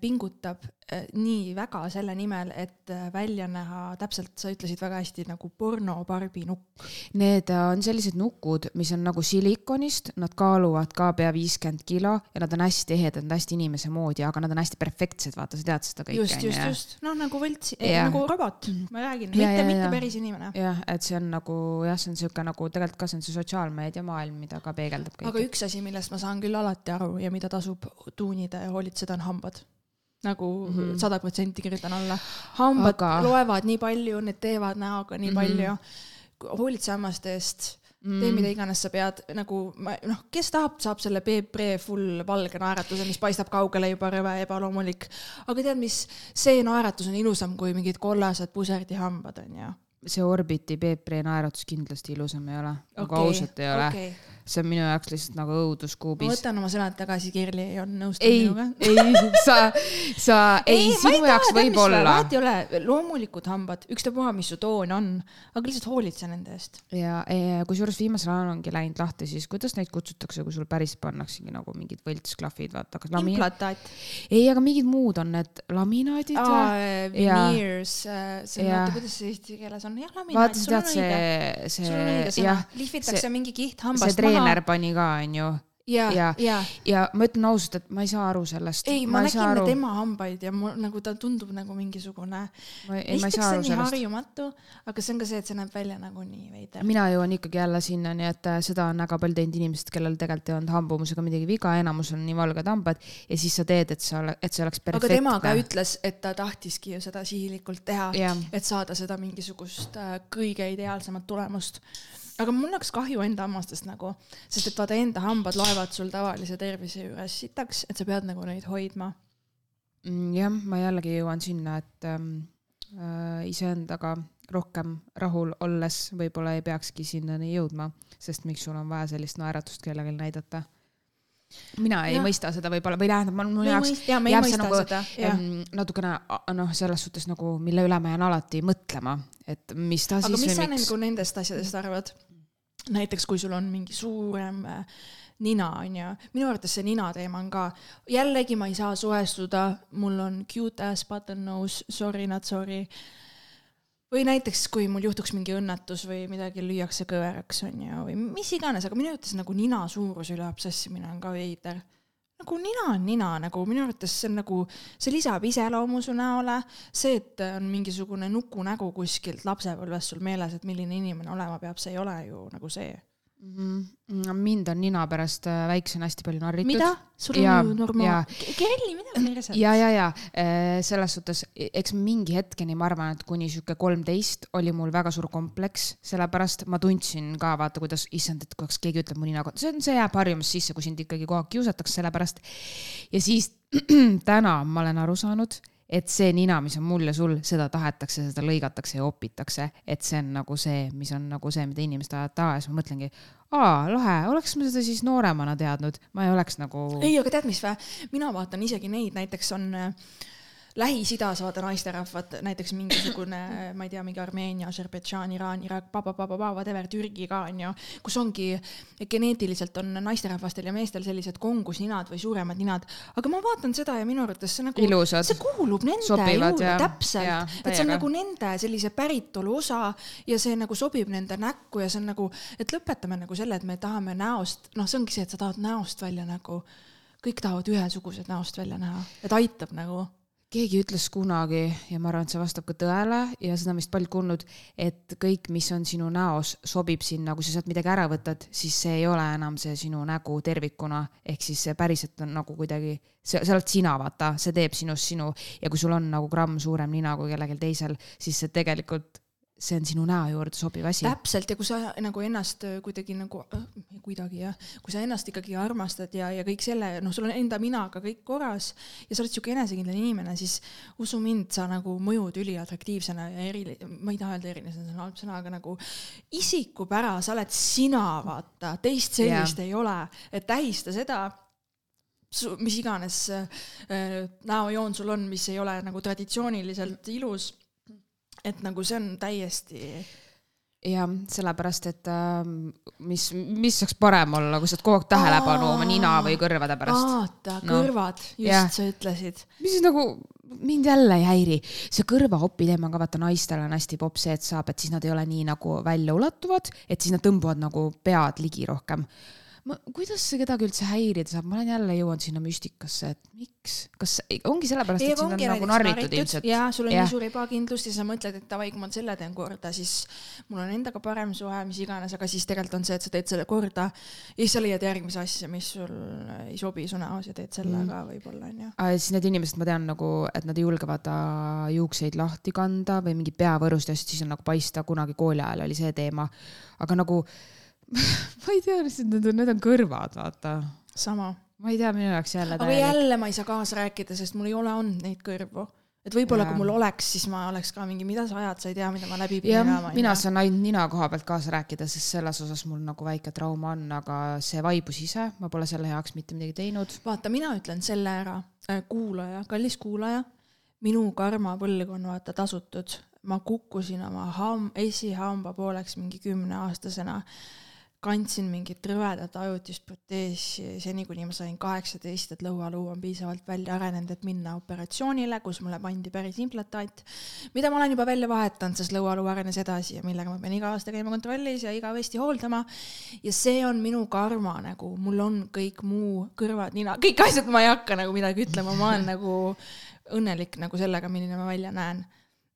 pingutab äh, nii väga selle nimel, et äh, välja näha täpselt, sa ütlesid väga hästi nagu pornobarbi nukk. Need äh, on sellised nukud, mis on nagu silikonist, nad kaaluvad ka pea viiskümmend kilo ja nad on hästi ehedad, nad on hästi inimese moodi, aga nad on hästi perfektsed, vaata, sa tead seda kõike just, just, just, noh nagu võlts, nagu robot, ma räägin, mitte, mitte päris inimene. jah, et see on nagu jah, see on sihuke nagu tegelikult ka see on see sotsiaalmeedia maailm, mida ka peegeldab kõik. aga üks asi, millest ma saan küll alati aru ja mida tasub tuunida ja hoolitseda, on hambad nagu mhm. sada mm -hmm. protsenti kirjutan alla. hambad aga... loevad nii palju, need teevad näoga nii mm -hmm. palju. hoolitse hammaste eest mm. tee mida iganes sa pead, nagu ma noh, kes tahab, saab selle Peepre full valge naeratuse, mis paistab kaugele juba rõve ebaloomulik. aga tead, mis, see naeratus on ilusam kui mingid kollased puserdihambad onju. see Orbiti Peepre naeratus kindlasti ilusam ei ole okay,, aga ausalt ei ole okay see on minu jaoks lihtsalt nagu õuduskuubis. ma võtan oma sõnad tagasi, Kirli ei olnud nõustunud minuga. ei, sa, sa, ei, ei, sinu jaoks võib-olla. vahet ei ole, loomulikud hambad, ükstapuha, mis su toon on, aga lihtsalt hoolitse nende eest. ja, kusjuures viimasel ajal ongi läinud lahti siis, kuidas neid kutsutakse, kui sul päris pannaksegi nagu mingid võltsklahvid, vaata. Lami... implantaat. ei, aga mingid muud on need laminaadid Aa, või? veneers, äh, see on, oota, kuidas see eesti keeles on, jah, laminaat. vaata, tead see, see, jah. lihvitakse mingi kiht hambast maha treener pani ka, onju ja, ja, ja, ja ma ütlen ausalt, et ma ei saa aru sellest. ei, ma, ma nägin aru... tema hambaid ja mul nagu ta tundub nagu mingisugune. esiteks see on nii harjumatu, aga see on ka see, et see näeb välja nagu nii veider. mina jõuan ikkagi jälle sinnani, et äh, seda on väga palju teinud inimesed, kellel tegelikult ei olnud hambumusega midagi viga, enamus on nii valged hambad ja siis sa teed, et ole, et see oleks perfektne. aga tema ka ütles, et ta tahtiski ju seda sihilikult teha, et saada seda mingisugust äh, kõige ideaalsemat tulemust aga mul oleks kahju enda hammastest nagu, sest et vaata enda hambad loevad sul tavalise tervise juures sitaks, et sa pead nagu neid hoidma. Mm, jah, ma jällegi jõuan sinna, et ähm, äh, iseendaga rohkem rahul olles võib-olla ei peakski sinnani jõudma, sest miks sul on vaja sellist naeratust kellelegi näidata mina ei ja. mõista seda võib-olla või tähendab, mul jaoks jääb see nagu ähm, natukene noh, selles suhtes nagu, mille üle ma jään alati mõtlema, et mis ta aga siis. aga mis sa nagu nendest asjadest arvad? Näiteks kui sul on mingi suurem äh, nina onju, minu arvates see nina teema on ka, jällegi ma ei saa suhestuda, mul on cute ass button nose, sorry not sorry. või näiteks, kui mul juhtuks mingi õnnetus või midagi lüüakse kõveraks onju või mis iganes, aga minu arvates nagu nina suuruse üle obsessimine on ka veider nagu nina on nina, nagu minu arvates see on nagu, see lisab iseloomu su näole, see, et on mingisugune nukunägu kuskilt lapsepõlvest sul meeles, et milline inimene olema peab, see ei ole ju nagu see. Mind on nina pärast äh, väiksena hästi palju narritud. mida? sul on ju normaal. Kerli, mida sa neile saad? ja, ja, ja äh, selles suhtes, e-, eks mingi hetkeni ma arvan, et kuni sihuke kolmteist oli mul väga suur kompleks, sellepärast ma tundsin ka vaata, kuidas, issand, et kas keegi ütleb mu nina kohta, see on, see jääb harjumust sisse, kui sind ikkagi kogu aeg kiusatakse selle pärast. ja siis täna ma olen aru saanud et see nina, mis on mul ja sul, seda tahetakse, seda lõigatakse ja opitakse, et see on nagu see, mis on nagu see, mida inimesed ajavad taha ja siis ma mõtlengi, aa, lahe, oleks ma seda siis nooremana teadnud, ma ei oleks nagu. ei, aga tead, mis vä, mina vaatan isegi neid, näiteks on äh, Lähis-Idas vaata naisterahvad, näiteks mingisugune, ma ei tea, mingi Armeenia, Aserbaidžaan, Iraan, Iraak, whatever, Türgi ka onju, kus ongi geneetiliselt on naisterahvastel ja meestel sellised kongusninad või suuremad ninad, aga ma vaatan seda ja minu arvates see nagu, see kuulub nende Sobivad, juurde ja, täpselt, et see on nagu nende sellise päritolu osa ja see nagu sobib nende näkku ja see on nagu, et lõpetame nagu selle, et me tahame näost, noh, see ongi see, et sa tahad näost välja nagu kõik tahavad ühesugused näost välja näha, et aitab nagu keegi ütles kunagi ja ma arvan, et see vastab ka tõele ja seda on vist paljud kuulnud, et kõik, mis on sinu näos, sobib sinna, kui sa sealt midagi ära võtad, siis see ei ole enam see sinu nägu tervikuna, ehk siis see päriselt on nagu kuidagi, see, sa oled sina, vaata, see teeb sinust sinu. Ja kui sul on nagu gramm suurem nina kui kellelgi teisel, siis see tegelikult see on sinu näo juurde sobiv asi. täpselt ja kui sa nagu ennast äh, kuidagi nagu äh,, kuidagi jah, kui sa ennast ikkagi armastad ja, ja kõik selle, noh, sul on enda minaga kõik korras ja sa oled siuke enesekindel inimene, siis usu mind, sa nagu mõjud üliatraktiivsena ja eri, ma ei taha öelda eriline, see on halb sõna, aga nagu isikupära, sa oled sina, vaata, teist sellist yeah. ei ole, et tähista seda mis iganes äh, näojoon sul on, mis ei ole nagu traditsiooniliselt ilus et nagu see on täiesti jah, sellepärast, et äh, mis, mis saaks parem olla, kui sa oled kogu aeg tähelepanu oma nina või kõrvade pärast. vaata no., kõrvad, just yeah. sa ütlesid. mis siis nagu mind jälle ei häiri, see kõrvaopi teema ka vaata naistel on hästi popp see, et saab, et siis nad ei ole nii nagu väljaulatuvad, et siis nad tõmbuvad nagu pead ligi rohkem ma, kuidas see kedagi üldse häirida saab, ma olen jälle jõudnud sinna müstikasse, et miks, kas ongi sellepärast, et sind on nagu narritud ilmselt? jaa, sul on ja. nii suur ebakindlus ja sa mõtled, et davai, kui ma selle teen korda, siis mul on endaga parem suhe, mis iganes, aga siis tegelikult on see, et sa teed selle korda ja siis sa leiad järgmise asja, mis sul ei sobi su näos ja teed selle mm. ka võib-olla onju. siis need inimesed, ma tean nagu, et nad ei julge vaata juukseid lahti kanda või mingi peavõrust ja siis on nagu paista, kunagi kooli ajal oli see teema, aga nagu ma ei tea, lihtsalt need on, need on kõrvad, vaata. sama. ma ei tea, minu jaoks jälle aga täielik. jälle ma ei saa kaasa rääkida, sest mul ei ole olnud neid kõrvu. et võib-olla kui mul oleks, siis ma oleks ka mingi, mida sa ajad, sa ei tea, mida ma läbi pidin elama. mina saan ainult nina koha pealt kaasa rääkida, sest selles osas mul nagu väike trauma on, aga see vaibus ise, ma pole selle heaks mitte midagi teinud. vaata, mina ütlen selle ära äh,, kuulaja, kallis kuulaja, minu karmapõlg on vaata tasutud ma kukkusin oma ham-, esihamba pooleks mingi kümneaastasena kandsin mingit rõvedat ajutist proteesi seni, kuni ma sain kaheksateist, et lõualuu on piisavalt välja arenenud, et minna operatsioonile, kus mulle pandi päris implantaat, mida ma olen juba välja vahetanud, sest lõualuu arenes edasi ja millega ma pean iga aasta käima kontrollis ja igavesti hooldama. ja see on minu karma nagu, mul on kõik muu, kõrvad, nina, kõik asjad, ma ei hakka nagu midagi ütlema, ma olen nagu õnnelik nagu sellega, milline ma välja näen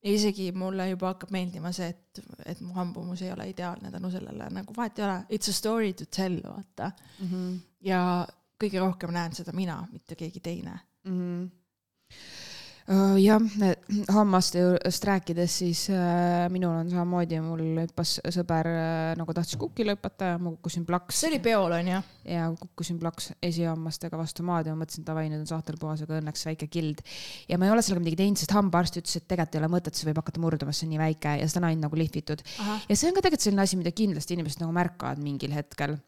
ja isegi mulle juba hakkab meeldima see, et, et mu hambumus ei ole ideaalne tänu sellele, nagu vahet ei ole, it's a story to tell, vaata mm. -hmm. ja kõige rohkem näen seda mina, mitte keegi teine mm. -hmm jah, hammaste juurest rääkides, siis äh, minul on samamoodi, mul hüppas sõber äh, nagu tahtis kukile hüpata ja ma kukkusin plaks. see oli peol onju? ja kukkusin plaks esihammastega vastu maad ja ma mõtlesin, davai, nüüd on sahtel puhas, aga õnneks väike kild. ja ma ei ole sellega midagi teinud, sest hambaarst ütles, et tegelikult ei ole mõtet, see võib hakata murduma, see on nii väike ja seda on ainult nagu lihvitud. ja see on ka tegelikult selline asi, mida kindlasti inimesed nagu märkavad mingil hetkel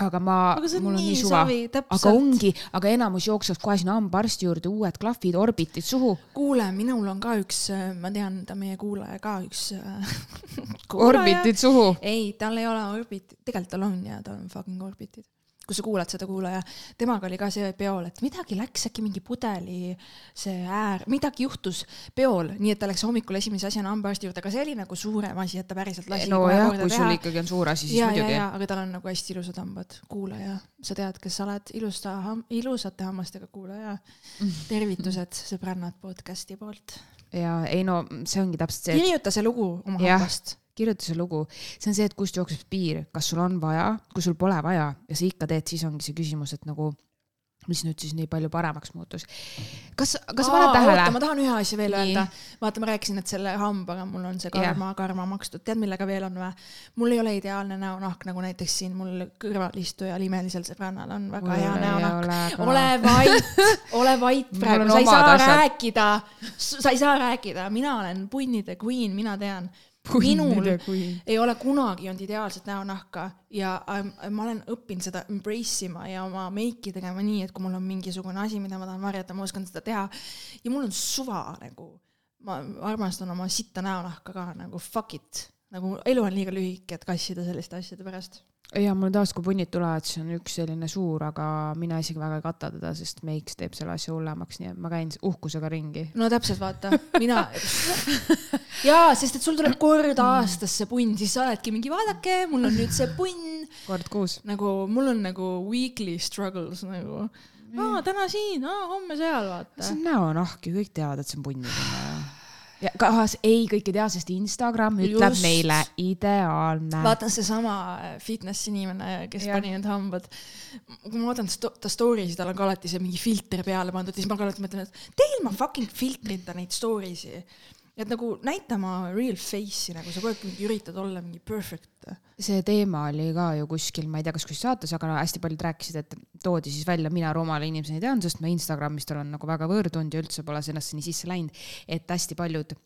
aga ma, mul on nii suva, aga ongi, aga enamus jookseb kohe sinna hambaarsti juurde, uued klahvid, orbitid suhu. kuule, minul on ka üks, ma tean, ta meie kuulaja ka üks orbitid suhu? ei, tal ei ole orbit, tegelikult tal on ja tal on fucking orbitid kui sa kuulad seda kuulaja, temaga oli ka see peol, et midagi läks äkki mingi pudeli see äär, midagi juhtus peol, nii et ta läks hommikul esimese asjana hambaarsti juurde, aga see oli nagu suurem asi, et ta päriselt lasi nojah, kui sul ikkagi on suur asi, siis ja, muidugi. aga tal on nagu hästi ilusad hambad, kuulaja, sa tead, kes sa oled, ilusta ham,, ilusate hammastega kuulaja. tervitused sõbrannad podcast'i poolt. ja ei no see ongi täpselt see. kirjuta see lugu oma hambast kirjuta see lugu, see on see, et kust jookseb piir, kas sul on vaja, kui sul pole vaja ja sa ikka teed, siis ongi see küsimus, et nagu mis nüüd siis nii palju paremaks muutus. kas, kas sa paned tähele? ma tahan ühe asja veel nii. öelda. vaata, ma rääkisin, et selle hambaga mul on see karma yeah., karma makstud. tead, millega veel on või? mul ei ole ideaalne näonahk, nagu näiteks siin mul kõrvalistujal imelisel sõbrannal on väga mul hea näonahk. ole vait, ole vait praegu, sa ei saa asjad. rääkida, sa ei saa rääkida, mina olen punnide queen, mina tean minul ei ole kunagi olnud ideaalset näonahka ja ma olen õppinud seda embrace ima ja oma meiki tegema nii, et kui mul on mingisugune asi, mida ma tahan varjata, ma oskan seda teha. ja mul on suva nagu, ma armastan oma sitta näonahka ka nagu fuck it, nagu elu on liiga lühike, et kassida selliste asjade pärast ja mul taas, kui punnid tulevad, siis on üks selline suur, aga mina isegi väga ei kata teda, sest meiks teeb selle asja hullemaks, nii et ma käin uhkusega ringi. no täpselt, vaata, mina jaa, sest et sul tuleb kord aastas see punn, siis sa oledki mingi, vaadake, mul on nüüd see punn. kord kuus. nagu mul on nagu weekly struggles nagu. aa, täna siin, aa, homme seal, vaata. see on näonahk ju, kõik teavad, et see on punn ja kas ei, kõik ei tea, sest Instagram ütleb Just. meile ideaalne. vaata seesama äh, fitness inimene, kes ja. pani need hambad. kui ma vaatan ta story sid, tal on ka alati see mingi filter peale pandud, siis ma ka alati mõtlen, et tee ilma fucking filtrita neid story si et nagu näita oma real face'i nagu sa kogu aeg mingi üritad olla mingi perfect. see teema oli ka ju kuskil, ma ei tea, kas kuskil saates, aga hästi paljud rääkisid, et toodi siis välja, mina rumala inimesena tean, sest ma Instagramist olen nagu väga võõrdunud ja üldse pole sinnasse nii sisse läinud, et hästi paljud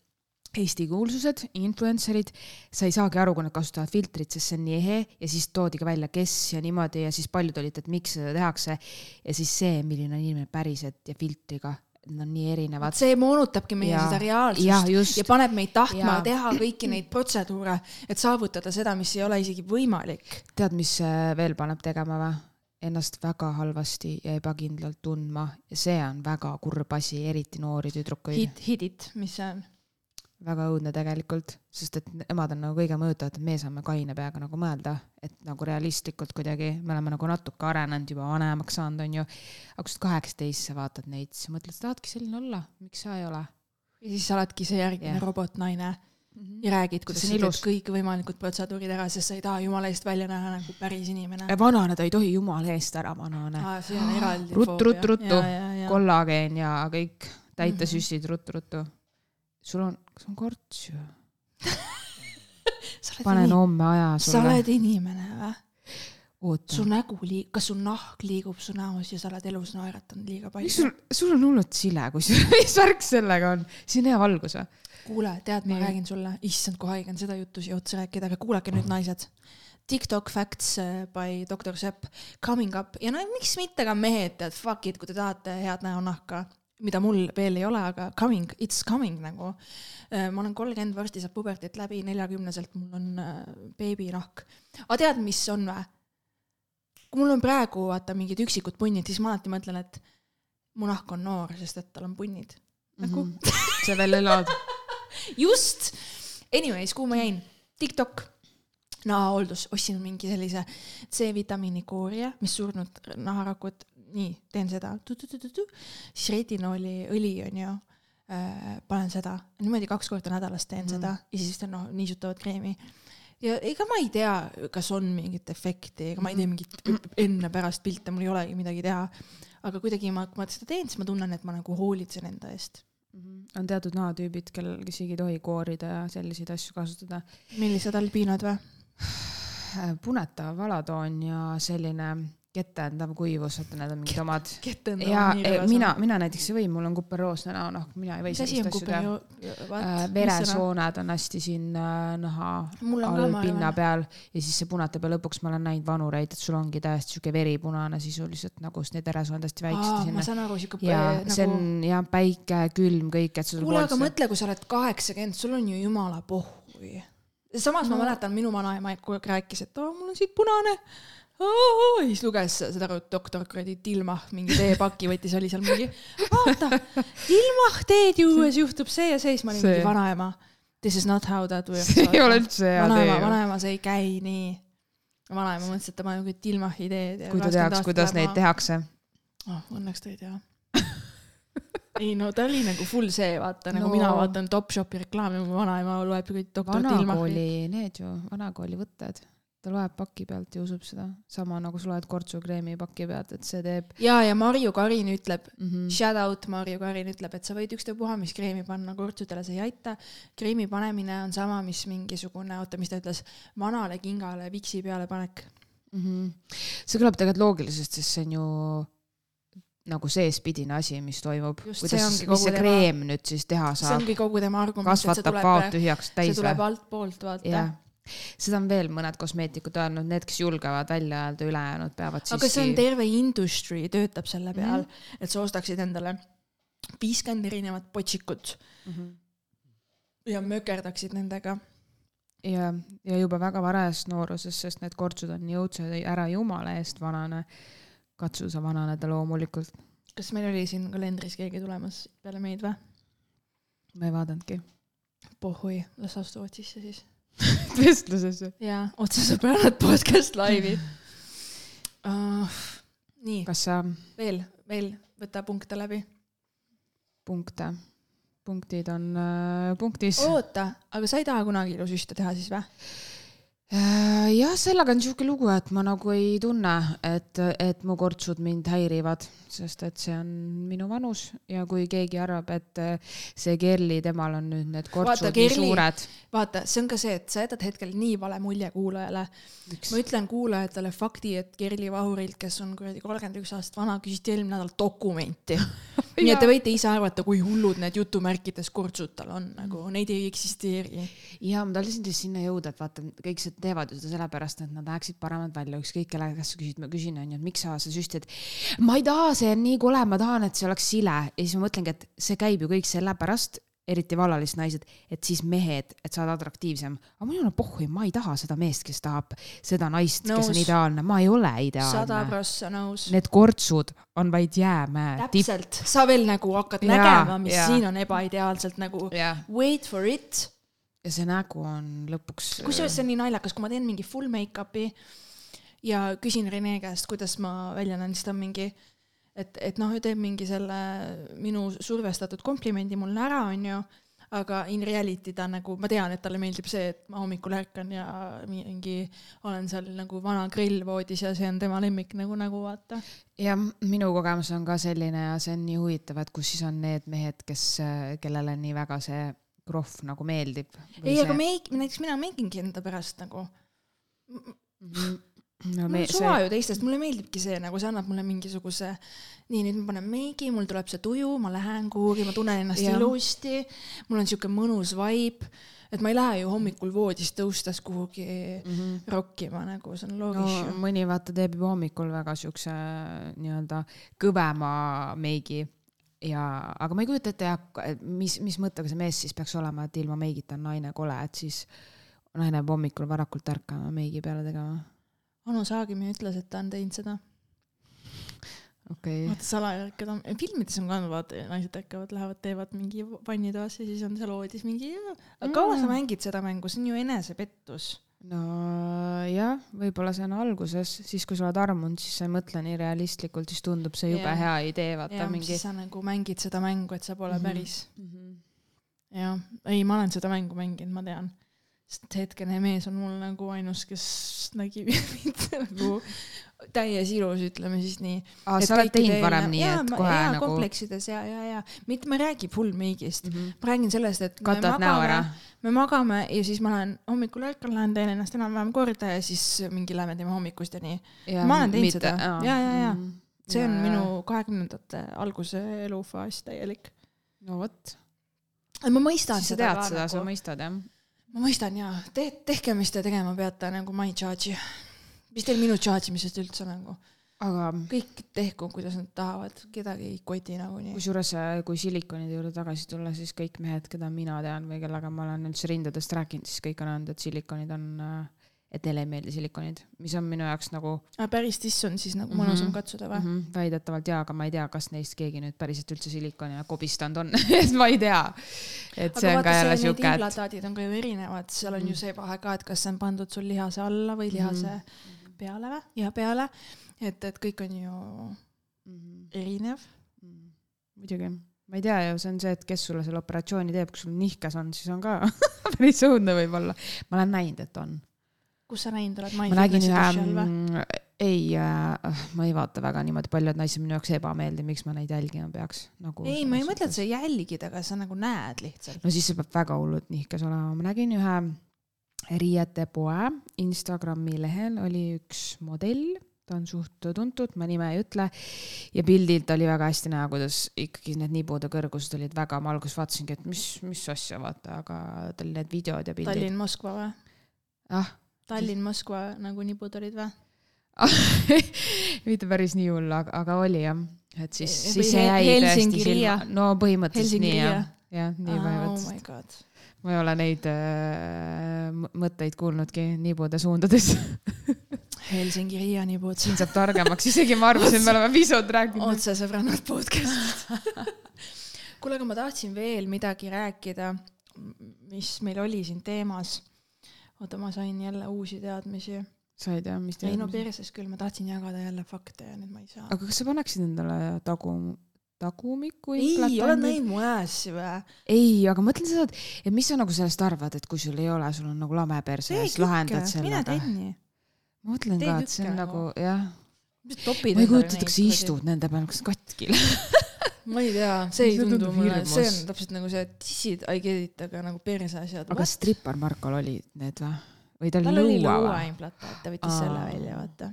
Eesti kuulsused, influencer'id, sa ei saagi aru, kui nad kasutavad filtrit, sest see on nii ehe ja siis toodi ka välja, kes ja niimoodi ja siis paljud olid, et miks seda tehakse. ja siis see, milline on inimene päriselt ja filtriga, need on nii erinevad. see moonutabki meie ja, seda reaalsust ja, ja paneb meid tahtma ja. teha kõiki neid protseduure, et saavutada seda, mis ei ole isegi võimalik. tead, mis äh, veel paneb tegema või? ennast väga halvasti ja ebakindlalt tundma ja see on väga kurb asi, eriti noori tüdrukuid. Hit, hit it, mis see on? Väga õudne tegelikult, sest et nemad on nagu kõige mõjutavad, et me saame kaine peaga nagu mõelda, et nagu realistlikult kuidagi, me oleme nagu natuke arenenud, juba vanemaks saanud, onju. aga kui sa oled kaheksateist, sa vaatad neid, siis mõtled, tahadki selline olla, miks sa ei ole? ja siis sa oledki see järgmine yeah. robotnaine mm -hmm. ja räägid, kuidas sa teed kõikvõimalikud protseduurid ära, sest sa ei taha jumala eest välja näha nagu päris inimene. vananeda ei tohi jumala eest ära vanane ah,. see on eraldi. ruttu, ruttu, ruttu, kollageen ja kõik, täitesüstid mm -hmm. ruttu, ruttu. sul on kas on korts ju panen homme aja sulle. sa oled inimene või? su nägu liig-, kas su nahk liigub su näos ja sa oled elus naeratanud liiga palju? sul, sul on hullult sile, kusjuures, mis värk sellega on? siin on hea valgus või? kuule, tead, ma räägin sulle, issand, kui haige on seda juttu siia otsa rääkida, aga kuulake nüüd, naised. TikTok Facts äh, by doktor Sepp, coming up ja no miks mitte ka mehed, tead, fuck it, kui te tahate head näonahka mida mul veel ei ole, aga coming, it's coming nagu. Äh, ma olen kolmkümmend, varsti saab puberteed läbi, neljakümneselt mul on äh, beebinahk. aga tead, mis on vä? kui mul on praegu vaata mingid üksikud punnid, siis ma alati mõtlen, et mu nahk on noor, sest et tal on punnid. nagu mm. -hmm. sa veel elad just. Anyways, kuhu ma jäin? TikTok nahahooldus, ostsin mingi sellise C-vitamiini kooria, mis surnud naharakud nii, teen seda, siis retinooli õli on ju äh,, panen seda, niimoodi kaks korda nädalas teen mm. seda ja siis noh, niisutavat kreemi. ja ega ma ei tea, kas on mingit efekti, ega ma ei tee mingit enne-pärast pilte, mul ei olegi midagi teha. aga kuidagi ma, kui ma seda teen, siis ma tunnen, et ma nagu hoolitsen enda eest. -hmm. on teatud nahatüübid, kellel, kes ei tohi koorida ja selliseid asju kasutada. millised albiinod või? punetav alatoon ja selline ketendav kuivus, vaata need on mingid omad. ja e, mina, mina näiteks ei või, mul on kuperroosne näonahk, mina ei või sellist asju teha. Äh, veresooned on hästi siin äh, naha all pinna peal ja siis see punatab ja lõpuks ma olen näinud vanureid, et sul ongi täiesti sihuke veripunane sisuliselt nagu, sest need veresooned hästi väiksed ma saan aru, sihuke. ja nagu... see on jah, päike, külm, kõik, et kuule, aga mõtle, kui sa oled kaheksakümmend, sul on ju jumala pohhui. samas no. ma mäletan, minu vanaema kogu aeg rääkis, et aa, mul on siit punane ja siis luges seda doktor kuradi Tilmah mingi teepaki võttis, oli seal mingi, vaata, Tilmah teed juues juhtub see ja see, siis ma olin see. mingi vanaema. This is not how that works. see ei ole üldse hea tee. vanaema, see ei käi nii. vanaema mõtles, et paneb kõik Tilmahi teed. kui ta teaks, kuidas neid ma... tehakse. oh, õnneks ta ei tea ei no ta oli nagu full see, vaata no. nagu mina vaatan Topshopi reklaami, mu vanaema loeb doktor Tilmahi. vanakooli need ju, vanakooli võtted ta loeb paki pealt ja usub seda, sama nagu sa loed kortsukreemi paki pealt, et see teeb. ja, ja Marju Karin ütleb mm, -hmm. shout out Marju Karin ütleb, et sa võid ükstapuha mis kreemi panna kortsudele, see ei aita. kreemi panemine on sama, mis mingisugune, oota, mis ta ütles, vanale kingale viksi peale panek mm. -hmm. see kõlab tegelikult loogiliselt, sest see on ju nagu seespidine asi, mis toimub. kuidas, mis see kreem tema... nüüd siis teha saab? see ongi kogu tema argument. kasvatab paot tühjaks täis või? see tuleb altpoolt, vaata yeah seda on veel mõned kosmeetikud öelnud, need, kes julgevad välja öelda, ülejäänud peavad siiski. aga see on terve industry töötab selle peal mm, -hmm. et sa ostaksid endale viiskümmend erinevat potsikut mm -hmm. ja mökerdaksid nendega. ja, ja juba väga varajas nooruses, sest need kortsud on nii õudsed, ära jumala eest vanane. katsu sa vananeda loomulikult. kas meil oli siin kalendris keegi tulemas peale meid või? ma ei vaadanudki. pohhui, las astuvad sisse siis vestlusesse. jaa, otsesõbrannad podcast laivi uh,. nii. kas sa? veel, veel, võta punkte läbi. punkte, punktid on äh, punktis. oota, aga sa ei taha kunagi ilusüste teha siis või? Äh, jah, sellega on niisugune lugu, et ma nagu ei tunne, et, et mu kortsud mind häirivad, sest et see on minu vanus ja kui keegi arvab, et see Kerli, temal on nüüd need kortsud vaata, nii Kerli, suured. vaata, see on ka see, et sa jätad hetkel nii vale mulje kuulajale. ma ütlen kuulajatele fakti, et Kerli Vahurilt, kes on kuradi kolmkümmend üks aastat vana, küsiti eelmine nädal dokumenti nii et te võite ise arvata, kui hullud need jutumärkides kortsud tal on, nagu neid ei eksisteeri. ja ma tahtsin sinna jõuda, et vaata, kõik see teevad ju seda sellepärast, et nad läheksid paremad välja, ükskõik kelle käest sa küsid, ma küsin, onju, et miks sa, sa süstid. ma ei taha, see on nii kole, ma tahan, et see oleks sile ja siis ma mõtlengi, et see käib ju kõik sellepärast, eriti vallalised naised, et siis mehed, et sa oled atraktiivsem. aga minul on pohhui, ma ei taha seda meest, kes tahab seda naist, kes on ideaalne, ma ei ole ideaalne. sada prossa nõus. Need kortsud on vaid jäämäe. täpselt, sa veel nagu hakkad ja, nägema, mis ja. siin on ebaideaalselt nagu ja. wait for it ja see nägu on lõpuks. kusjuures see on nii naljakas, kui ma teen mingi full make-up'i ja küsin Rene käest, kuidas ma välja näen, siis ta on mingi, et, et noh, teeb mingi selle minu survestatud komplimendi mulle ära, onju aga in reality ta nagu, ma tean, et talle meeldib see, et ma hommikul ärkan ja mingi olen seal nagu vana grill voodis ja see on tema lemmik nagu, nagu vaata. jah, minu kogemus on ka selline ja see on nii huvitav, et kus siis on need mehed, kes, kellele nii väga see krohv nagu meeldib. ei see..., aga meik-, näiteks mina meigingi enda pärast nagu no me, suva see... ju teistest, mulle meeldibki see, nagu see annab mulle mingisuguse, nii nüüd ma panen meigi, mul tuleb see tuju, ma lähen kuhugi, ma tunnen ennast ja. ilusti, mul on siuke mõnus vibe et ma ei lähe ju hommikul voodist tõustes kuhugi mm -hmm. rokkima, nagu see on loogiline no,. mõni vaata teeb juba hommikul väga siukse nii-öelda kõvema meigi ja, aga ma ei kujuta ette jah, mis, mis mõttega see mees siis peaks olema, et ilma meigita on naine kole, et siis naine peab hommikul varakult ärkama meigi peale tegema. Anu Saagimi ütles, et ta on teinud seda. okei okay.. vaata salajärked on, filmides on ka, vaata naised ärkavad, lähevad, teevad mingi vannitoas ja siis on seal voodis mingi, aga kaua mm. sa mängid seda mängu, see on ju enesepettus nojah, võib-olla see on alguses, siis kui sa oled armunud, siis sa ei mõtle nii realistlikult, siis tundub see jube yeah. hea idee, vaata yeah, mingi. sa nagu mängid seda mängu, et sa pole mm -hmm. päris mm. -hmm. jah, ei, ma olen seda mängu mänginud, ma tean. sest hetkene mees on mul nagu ainus, kes nägi mind nagu täies ilus, ütleme siis nii. aa, sa oled teinud varem nii, et kohe ja, nagu. kompleksides ja, ja, ja mitte ma ei räägi full meigist mm, -hmm. ma räägin sellest, et. katad näo ära. me magame ja siis ma lähen hommikul ärkan, lähen teen ennast enam-vähem korda ja siis mingi lähme teeme hommikust ja nii. ma olen teinud seda ja, ja, ja, ja mm. see on ja, minu kahekümnendate alguse elufaas täielik. no vot. ma mõistan siis seda. sa tead seda sa mõistad jah? ma mõistan jaa, te-, tehke, mis te tegema peate, nagu ma ei charge'i mis teil minu charge imisest üldse nagu? aga kõik tehku, kuidas nad tahavad, kedagi ei koti nagunii. kusjuures, äh, kui silikonide juurde tagasi tulla, siis kõik mehed, keda mina tean või kellega ma olen üldse rindadest rääkinud, siis kõik on öelnud, et silikonid on äh, et neile ei meeldi silikonid, mis on minu jaoks nagu. päris tiss on siis nagu mhm. mõnusam mm -hmm. katsuda või mm? -hmm. väidetavalt jaa, aga ma ei tea, kas neist keegi nüüd päriselt üldse silikonina kobistanud on et ma ei tea. et see aga on ka jälle siuke. Implantaadid on ka ju erinevad, seal on mm -hmm. ju see vahe ka, et kas see on pandud sul lihase alla või lihase mm -hmm. Peale või, ja peale. et, et kõik on ju mm -hmm. erinev mm. -hmm. muidugi ma ei tea ju, see on see, et kes sulle selle operatsiooni teeb, kui sul nihkes on, siis on ka päris õudne võib-olla. ma olen näinud, et on kus sa näinud oled? ma nägin ühe, ei äh,, ma ei vaata väga niimoodi, paljud naised minu jaoks ebameeldiv, miks ma neid jälgima peaks nagu. ei, ma ei mõtle, et sa jälgid, aga sa nagu näed lihtsalt. no siis see peab väga hullult nihkes olema, ma nägin ühe riietepoe Instagrami lehel oli üks modell, ta on suht tuntud, ma nime ei ütle. ja pildilt oli väga hästi näha, kuidas ikkagi need niibude kõrgused olid väga, ma alguses vaatasingi, et mis, mis asja, vaata, aga tal need videod ja pildid. Tallinn-Moskva või? ah. Tallinn-Moskva nagu nipud olid või? Mitte päris nii hull, aga, aga oli jah, et siis, siis see jäi tõesti silma, no põhimõtteliselt Helsingi nii jah, jah, nii põhimõtteliselt. oh. Ma ei ole neid äh, mõtteid kuulnudki nibude suundades Helsingi Riia nibud. siin saab targemaks, isegi ma arvasin, me oleme pisut rääkinud. otsesõbrannad podcast'id kuule, aga ma tahtsin veel midagi rääkida, mis meil oli siin teemas oota, ma sain jälle uusi teadmisi. said jah, mis teadmisi? ei no perses küll, ma tahtsin jagada jälle fakte ja nüüd ma ei saa. aga kas sa paneksid endale tagu, tagumikku ei, oled näinud mu ässi või? ei, aga mõtlen seda, et, mis sa nagu sellest arvad, et kui sul ei ole, sul on nagu lame perse ja siis lahendad sellega. ma mõtlen ka, et see on nagu nagu. jah, ma ei kujuta ette, kas sa istud nende peal, kas katki ma ei tea, see ei tundu mulle, see on täpselt nagu see tissid, I get it, aga nagu perse asjad. aga kas Tripar Markol olid need või? või ta tal oli oli lõua lõua või? implantaat, ta võttis selle välja, vaata.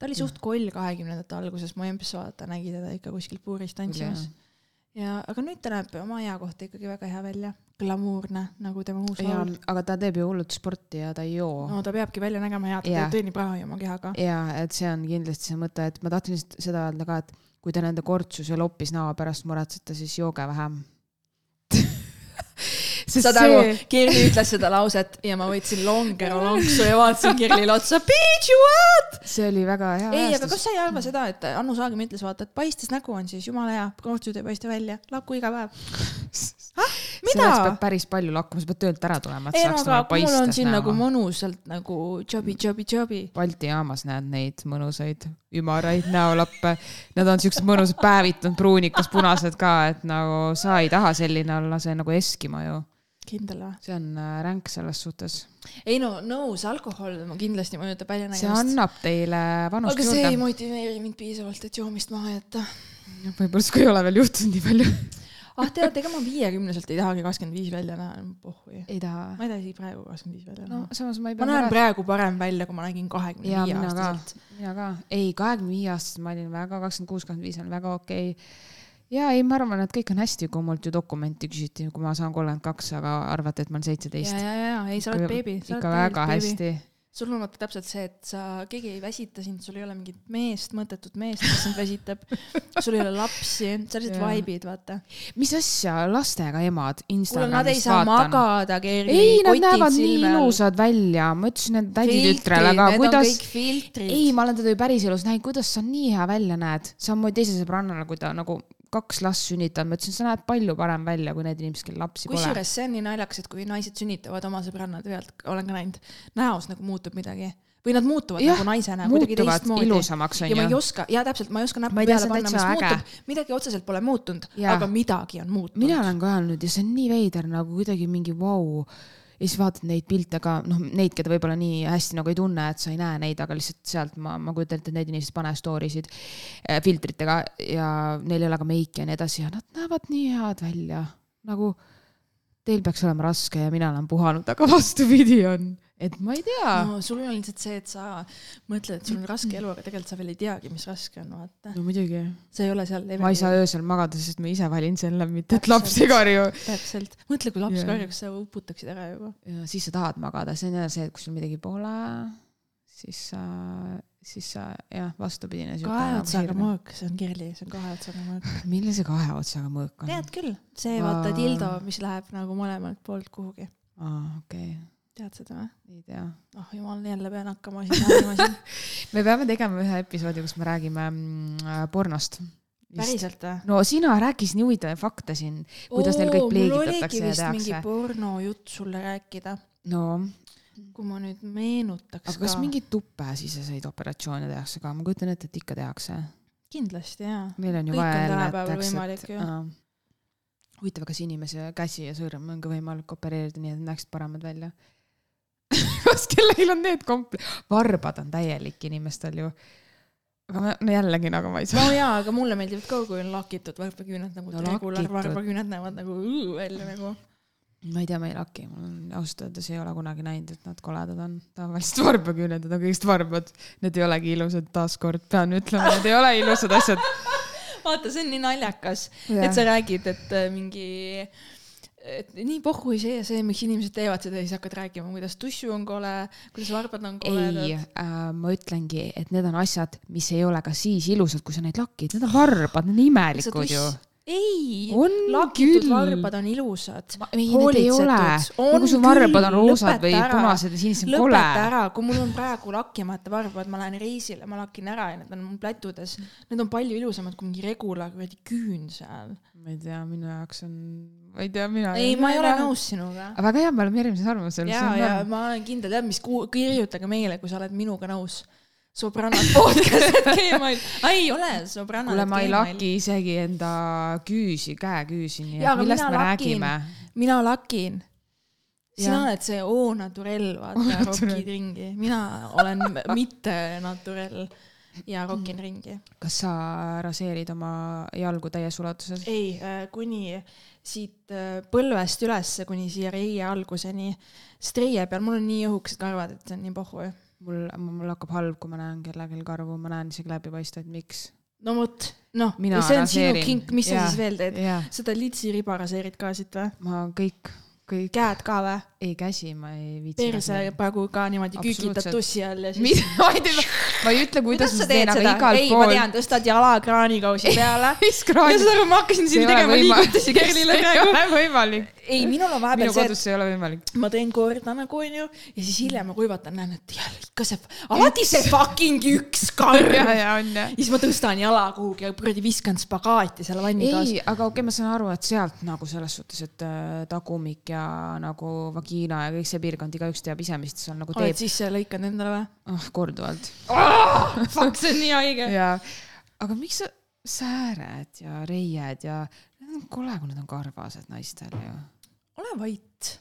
Ta oli suht koll kahekümnendate alguses, mu emps vaata nägi teda ikka kuskil puuris tantsimas. ja, aga nüüd ta näeb oma ea kohta ikkagi väga hea välja, glamuurne nagu tema uus laul., aga ta teeb ju hullult sporti ja ta ei joo no ta peabki välja nägema hea, ta Jaa. teeb trenni praegu oma kehaga. ja et see on kindlasti see mõte, et ma tahtsin lihtsalt seda öelda ka, et kui te nende kortsus ja loppis näo pärast muretsete, siis jooge vähem. Saad aru Kirli ütles seda lauset ja ma võtsin longero lonksu ja vaatasin Kirlile otsa, bitch you what? see oli väga hea ei, aga kas sa ei arva seda, et Anu Saagim ütles, vaata, et paistes nägu on siis jumala hea, kortsud ei paista välja, lakku iga päev. mida selleks? peab päris palju lakkuma, sa pead töölt ära tulema, et ei saaks nagu kui mul on siin nagu näo. mõnusalt nagu jobi, jobi, jobi. Balti jaamas näed neid mõnusaid ümaraid näolappe. Nad on siuksed mõnusad päevitunud pruunikas punased ka, et nagu sa ei taha selline olla, see nagu Eskimo ju. Kindel või? see on äh, ränk selles suhtes. ei no nõus, alkohol ma kindlasti mõjutab see väljanägemist. annab teile vanust aga see ei juurde. motiveeri mind piisavalt, et joomist maha jätta. võib-olla sinuga ei ole veel juhtunud nii palju. ah tead, ega ma viiekümneselt ei tahagi kakskümmend viis välja näha, pohhui. ei taha ma ei taha isegi praegu kakskümmend viis välja no näha. samas ma ei ma pea näen. praegu parem välja, kui ma nägin kahekümne viie mina ka. aastaselt. mina ka, ei, kahekümne viie aastaselt ma olin väga, kakskümmend kuus, kakskümmend viis on väga okei okay.. Ja ei, ma arvan, et kõik on hästi, kui mult ju dokumenti küsiti, kui ma saan kolmkümmend kaks, aga arvati, et ma olen ja, seitseteist. ja, ja, ei sa oled beebi. ikka väga hästi. sul on vaata täpselt see, et sa, keegi ei väsita sind, sul ei ole mingit meest, mõttetut meest, kes sind väsitab. sul ei ole lapsi, sa lihtsalt vaibid, vaata. mis asja, lastega emad kuule, nad ei saa vaatan. magada, Kerli. ei, nad näevad nii ilusad välja, ma ütlesin enda täditütrele ka, kuidas, ei, ma olen teda ju päriselus näinud, kuidas sa nii hea välja näed, samamoodi teise sõbrannale, kui ta nagu kaks last sünnitanud, ma ütlesin, sa näed palju parem välja kui need inimesed, kellel lapsi pole. kusjuures see on nii naljakas, et kui naised sünnitavad oma sõbrannade pealt, olen ka näinud, näos nagu muutub midagi või nad muutuvad Jah, nagu naisena kuidagi teistmoodi. ilusamaks, ja ma ei oska, ja täpselt, ma ei oska näppu peale on panna, mis äge. muutub, midagi otseselt pole muutunud, aga midagi on muutunud. mina olen ka öelnud ja see on nii veider nagu kuidagi mingi vau wow. Ja siis vaatad neid pilte ka, noh, neid, keda võib-olla nii hästi nagu ei tunne, et sa ei näe neid, aga lihtsalt sealt ma, ma kujutan ette, et need inimesed panevad story sid äh, filtritega ja neil ei ole ka meiki ja nii edasi ja nad näevad nii head välja. nagu teil peaks olema raske ja mina olen puhanud, aga vastupidi on, et ma ei tea no.. sul on lihtsalt see, et sa mõtled, et sul on raske elu, aga tegelikult sa veel ei teagi, mis raske on, vaata. no muidugi, sa ei ole seal. ma ei saa öösel magada, sest ma ise valin selle, mitte et laps ei karju. täpselt, mõtle, kui laps Jaa. karjuks, sa uputaksid ära juba. ja siis sa tahad magada, see on jälle see, et kui sul midagi pole, siis sa, siis sa jah, vastupidine. kahe otsaga. mõõk, see on Kerli, see on kahe otsaga mõõk. milline see kahe otsaga mõõk on? tead küll, see vaata dildo, mis läheb nagu mõlemalt poolt kuhugi. aa, okei, tead seda või? ei tea. oh jumal, jälle pean hakkama siin rääkima siin. me peame tegema ühe episoodi, kus me räägime mm, äh, pornost. päriselt või? no sina rääkisid nii huvitavaid fakte siin, kuidas neil kõik pleegitatakse ja mingi tehakse. pornojutt sulle rääkida, no, kui ma nüüd meenutaks aga kas ka. mingeid tupesiseseid operatsioone tehakse ka, ma kujutan ette, et ikka tehakse. kindlasti jaa. meil on ju Kõik vaja jälle, et aa. huvitav, kas inimese käsi ja sõrm on ka võimalik opereerida nii, et näeksid paremad välja? kas kellelgi on need kompl-, varbad on täielik inimestel ju. aga ma, no jällegi nagu ma ei saa. no jaa, aga mulle meeldivad ka, kui on lakitud varbaküüned nagu No lakitud. varbaküüned näevad nagu õõ välja nagu. ma ei tea, ma ei laki, mul on ausalt öeldes ei ole kunagi näinud, et nad koledad on. tavaliselt varbaküüned, on kõigest varbad. Need ei olegi ilusad, taaskord pean ütlema, need ei ole ilusad asjad. vaata, see on nii naljakas, et sa räägid, et äh, mingi, et nii pohhu see ja see, miks inimesed teevad seda ja siis hakkad rääkima, kuidas tussu on kole, kuidas varbad on ei koledad., äh, ma ütlengi, et need on asjad, mis ei ole ka siis ilusad, kui sa neid lakid, need on varbad, need on imelikud ju. ei On, lakitud küll. varbad on ilusad. ei, need ei ole. nagu su varbad on roosad või punased ja sinised, on kole. lõpeta ära, kui mul on praegu lakkimata varbad, ma lähen reisile, ma lakin ära ja need on mul plätudes. Need on palju ilusamad kui mingi regular kuradi küün seal. ma ei tea, minu jaoks on, ma ei tea, mina. ei, ma ei ole. nõus sinuga. aga väga hea, me oleme erineval arvamusel. ja, ja ma olen kindel, tead mis, kirjutage meile, kui sa oled minuga nõus. Sobranat podcast gmail, ei ole Sobranat kuule, ma ei laki isegi enda küüsi, käeküüsi, nii Jaa, et aga millest me lakin. räägime? mina lakin. sina oled see au naturel, vaata, rokid ringi. mina olen mitte naturel ja rokin ringi. kas sa raseerid oma jalgu täies ulatuses? ei, kuni siit äh, põlvest ülesse kuni siia reie alguseni, sest reie peal mul on nii õhukesed karvad, et see on nii pohhu. mul, mul hakkab halb, kui ma näen kellelgi karvu, ma näen isegi läbipaistvaid, miks? no vot, noh, see on sinu raseerin. kink, mis sa Jaa. siis veel teed? seda litsiriba raseerid ka siit või? ma kõik, kõik, käed ka või? ei käsi ma ei viitsi. perse praegu ka niimoodi Absoluutselt. tussi all ja siis. mis, ma ei tea, ma ei ütle, kuidas ma teen, aga igal ei, ma pool. tean, tõstad jala kraanikausi peale. mis saad aru, ma hakkasin siin tegema liigutusi Kerlile ei praegu. ole võimalik. ei, minul on minu vahepeal see, kodus see ei ole võimalik. ma teen korda nagu onju ja siis hiljem ma kuivatan, näen, et jälle ikka see, alati see fucking üks karv. ja, ja ja on jah. siis ma tõstan jala kuhugi ja kuradi viskan spagaati seal vannitoas. ei, aga okei okay,, ma saan aru, et sealt nagu selles suhtes, et äh, tagumik ja nagu vagiina ja kõik see piirkond, igaüks teab ise, mis ta seal nagu oled teeb. sisse lõikanud endale või? oh, korduvalt. Fuck, see on nii haige. ja, aga miks sa, sääred ja reied ja, kole, kui need on karvased naistel ju. ole vait.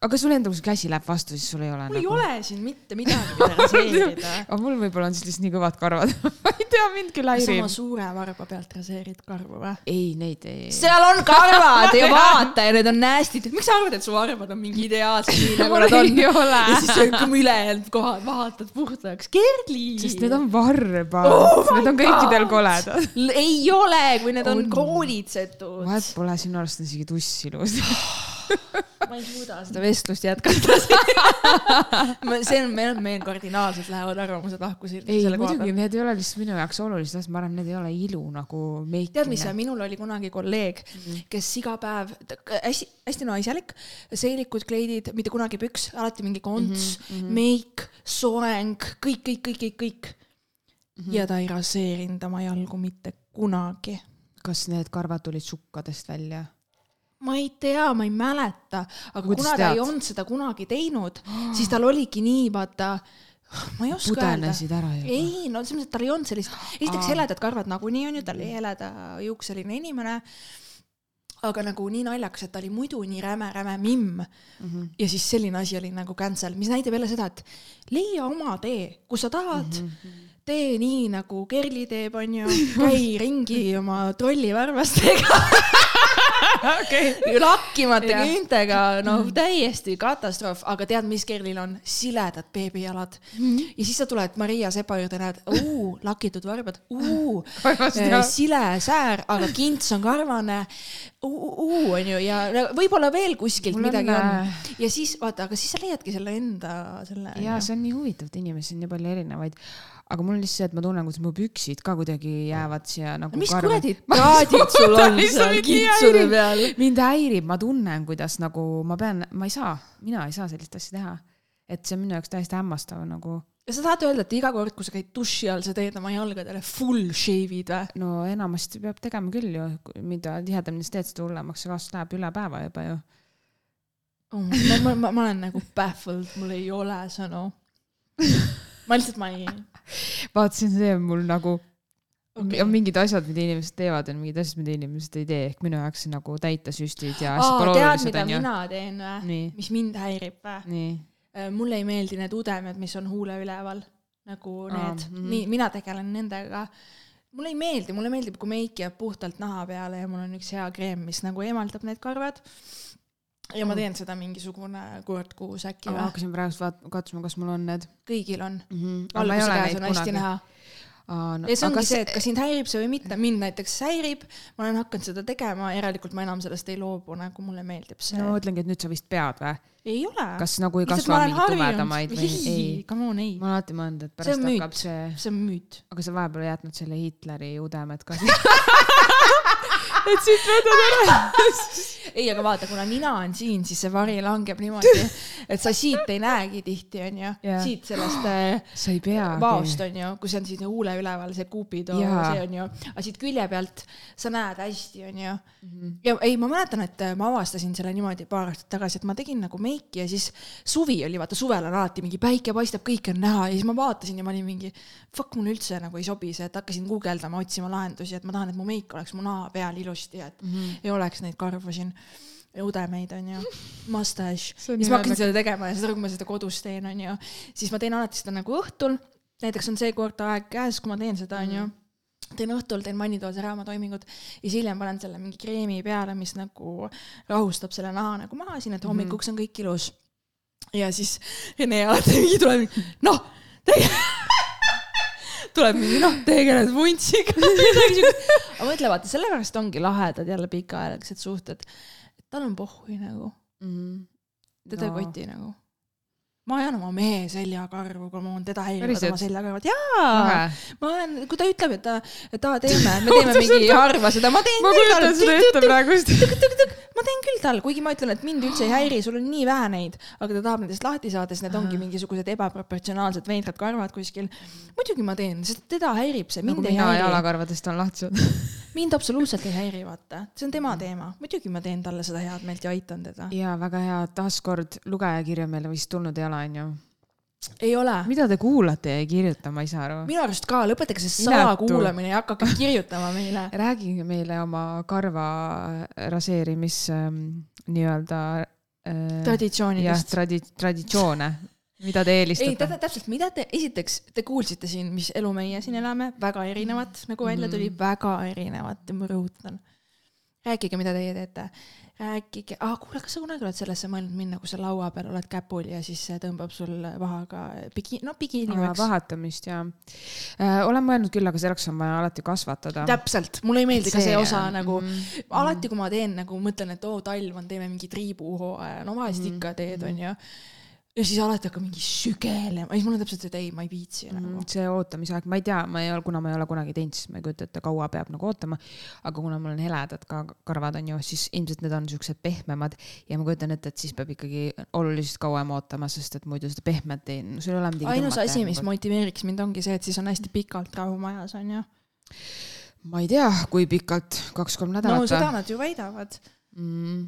Aga sul endal, kui see käsi läheb vastu, siis sul ei ole mul ei nagu... ole siin mitte midagi, mida raseerida. aga mul võib-olla on siis lihtsalt nii kõvad karvad ma ei tea, mind küll häirib oma. suure varba pealt raseerid karvu või? ei, neid ei. seal on karvad ja vaata ja need on nästid. miks sa arvad, et su varbad on mingi ideaalsed, nii nagu mul nad on? ei ole ja siis ütleme ülejäänud kohad vahatad puhtaks. Kerli. sest need on varbad Oh need on kõikidel koledad. ei ole, kui need on On. kroonitsetud. vahet pole, sinu arust on isegi tuss ilus. Ma ei suuda seda vestlust jätkata. see on, meil, meil kardinaalselt lähevad arvamused lahku siin ei, muidugi need ei ole lihtsalt minu jaoks olulised asjad, ma arvan, need ei ole ilu nagu meikimine. tead, mis, minul oli kunagi kolleeg, kes iga päev, hästi, hästi naiselik, seelikud kleidid, mitte kunagi püks, alati mingi konts mm, -hmm. meik, soeng, kõik, kõik, kõik, kõik, kõik mm. -hmm. ja ta ei raseerinud oma jalgu mitte kunagi. kas need karvad tulid sukkadest välja? Ma ei tea, ma ei mäleta, aga Kuidas kuna ta tead? ei olnud seda kunagi teinud, siis tal oligi nii, vaata, ma ei oska öelda. pudenesid ära juba? ei, no selles mõttes, et tal ei olnud sellist, esiteks heledad karvad nagunii on ju, ta oli heleda juukseline inimene. aga nagu nii naljakas, et ta oli muidu nii räme-räme mimm mm. -hmm. ja siis selline asi oli nagu cancel, mis näitab jälle seda, et leia oma tee, kus sa tahad mm. -hmm tee nii nagu Kerli teeb, onju, käi ringi oma trollivarvastega okei. lakkimata Jah. küüntega, noh täiesti katastroof, aga tead, mis Kerlil on? siledad beebijalad mm. Mhm. -hmm. ja siis sa tuled Maria Sepa juurde, näed, lakitud varbad, jah. sile säär, aga kints on karvane, onju, ja võib-olla veel kuskilt Mul midagi on, on.. ja siis vaata, aga siis sa leiadki selle enda, selle. ja see on nii huvitav, et inimesi on nii palju erinevaid. Aga mul on lihtsalt see, et ma tunnen, kuidas mu püksid ka kuidagi jäävad siia nagu mis kuradi traadid sul on seal häiriv- peal? mind häirib, ma tunnen, kuidas nagu ma pean, ma ei saa, mina ei saa sellist asja teha. et see on minu jaoks täiesti hämmastav nagu, ja sa tahad öelda, et iga kord, kui sa käid duši all, sa teed oma jalgadele full shave'id või? no enamasti peab tegema küll ju, mida tihedamini sa teed, seda hullemaks see kasv läheb üle päeva juba ju. oh,. ma, ma, ma, ma olen nagu baffled, mul ei ole sõnu. ma lihtsalt, ma ei. vaatasin, see on mul nagu Okei. on mingid asjad, mida inimesed teevad ja mingid asjad, mida inimesed ei tee, ehk minu jaoks on nagu täitasüstid ja asjad tead, mida onju. mina teen või? mis mind häirib või? nii, mulle ei meeldi need udemed, mis on huule üleval. nagu need, mhm. nii, mina tegelen nendega. mulle ei meeldi, mulle meeldib, kui meik jääb puhtalt naha peale ja mul on üks hea kreem, mis nagu eemaldab need karvad. Ja ma teen seda mingisugune kord kuus äkki ma hakkasin praegu vaat-, katsuma, kas mul on need kõigil on. mm. -hmm. valguse käes on hästi näha. No, ja see ongi see, et kas sind häirib see või mitte, mind näiteks häirib, ma olen hakanud seda tegema, järelikult ma enam sellest ei loobu, nagu mulle meeldib see no ma mõtlengi, et nüüd sa vist pead või? ei ole. kas nagu ei kasva mingeid tumedamaid või ei ei,? come on, ei ma. olen alati mõelnud, et See pärast on müüt. hakkab see, see on müüt. aga sa vahepeal jätnud selle Hitleri udemed ka et siit võtad ära ei, aga vaata, kuna nina on siin, siis see vari langeb niimoodi, et sa siit ei näegi tihti, onju siit sellest äh, sa ei pea vaost onju, kui see on siin huule üleval, see yeah., see onju, aga siit külje pealt sa näed hästi, onju. -hmm. ja ei, ma mäletan, et äh, ma avastasin selle niimoodi paar aastat tagasi, et ma tegin nagu meiki ja siis suvi oli, vaata suvel on alati mingi päike paistab, kõike on näha ja siis ma vaatasin ja ma olin mingi fuck, mulle üldse nagu ei sobi see, et hakkasin guugeldama, otsima lahendusi, et ma tahan, et mu meik oleks mu naha peal ilusti, et mm -hmm. ei oleks neid karvu siin udemeid onju, mustache. siis ma hakkasin seda tegema ja seda, kui ma seda kodus teen, onju, siis ma teen alati seda nagu õhtul. näiteks on see kord aeg käes, kui ma teen seda, onju mm teen õhtul, teen vannitoas ära oma toimingud ja siis hiljem panen selle mingi kreemi peale, mis nagu rahustab selle naha nagu maha siin, et hommikuks on kõik ilus. ja siis Rene alati mingi tuleb, noh, tuleb mingi noh, tegeled vuntsiga aga mõtle, vaata, sellepärast ongi lahedad jälle pikaajalised suhted tal on pohhui nagu mm. teda no. ei koti nagu. Ma ajan oma mehe seljakarvu, kui mul on teda häirivad oma seljakarvad, jaa. ma olen, kui ta ütleb, et ta, et aa, teeme, me teeme mingi harva seda, ma teen. ma kujutan seda ette praegust ma teen küll tal, kuigi ma ütlen, et mind üldse ei häiri, sul on nii vähe neid, aga ta tahab nendest lahti saada, sest need ongi mingisugused ebaproportsionaalsed veidrad karvad kuskil. muidugi ma teen, sest teda häirib see, mind nagu ei häiri. jalakarvadest on lahti saanud mind absoluutselt ei häiri, vaata, see on tema teema, muidugi ma teen talle seda head meelt ja aitan teda. ja väga hea, taaskord lugejakirja meile vist tulnud ei ole, onju ei ole. mida te kuulate ja ei kirjuta, ma ei saa aru. minu arust ka, lõpetage see salakuulamine ja hakake kirjutama meile. rääkige meile oma karva raseerimis ähm, nii-öelda äh,. traditsioonidest. jah, tradi-, traditsioone mida te eelistate? ei, täpselt, mida te, esiteks te kuulsite siin, mis elu meie siin elame, väga erinevat, nagu välja tuli mm., väga erinevat, ma rõhutan. rääkige, mida teie teete rääkige, ah kuule, kas sa kunagi oled sellesse mõelnud minna, kui sa laua peal oled käpul ja siis tõmbab sul vahaga pigi, no bikiini oleks. vahetamist ja äh,. olen mõelnud küll, aga selleks on vaja alati kasvatada. täpselt, mulle ei meeldi see, ka see osa nagu mm, alati, kui ma teen nagu mõtlen, et oo talv on, teeme mingi triibuhooaja, no vahest mm ikka teed, onju ja siis alati hakkab mingi sügelema, siis mul on täpselt see, et ei, ma ei viitsi mm, nagu. see ootamisaeg, ma ei tea, ma ei ole, kuna ma ei ole kunagi teinud, siis ma ei kujuta ette, kaua peab nagu ootama. aga kuna mul on heledad ka karvad on ju, siis ilmselt need on siuksed pehmemad ja ma kujutan ette, et siis peab ikkagi oluliselt kauem ootama, sest et muidu seda pehmet ei, sul ei ole midagi. ainus asi, mis motiveeriks mind, ongi see, et siis on hästi pikalt rahu majas on ju. ma ei tea, kui pikalt, kaks-kolm nädalat. no seda nad ju väidavad mm..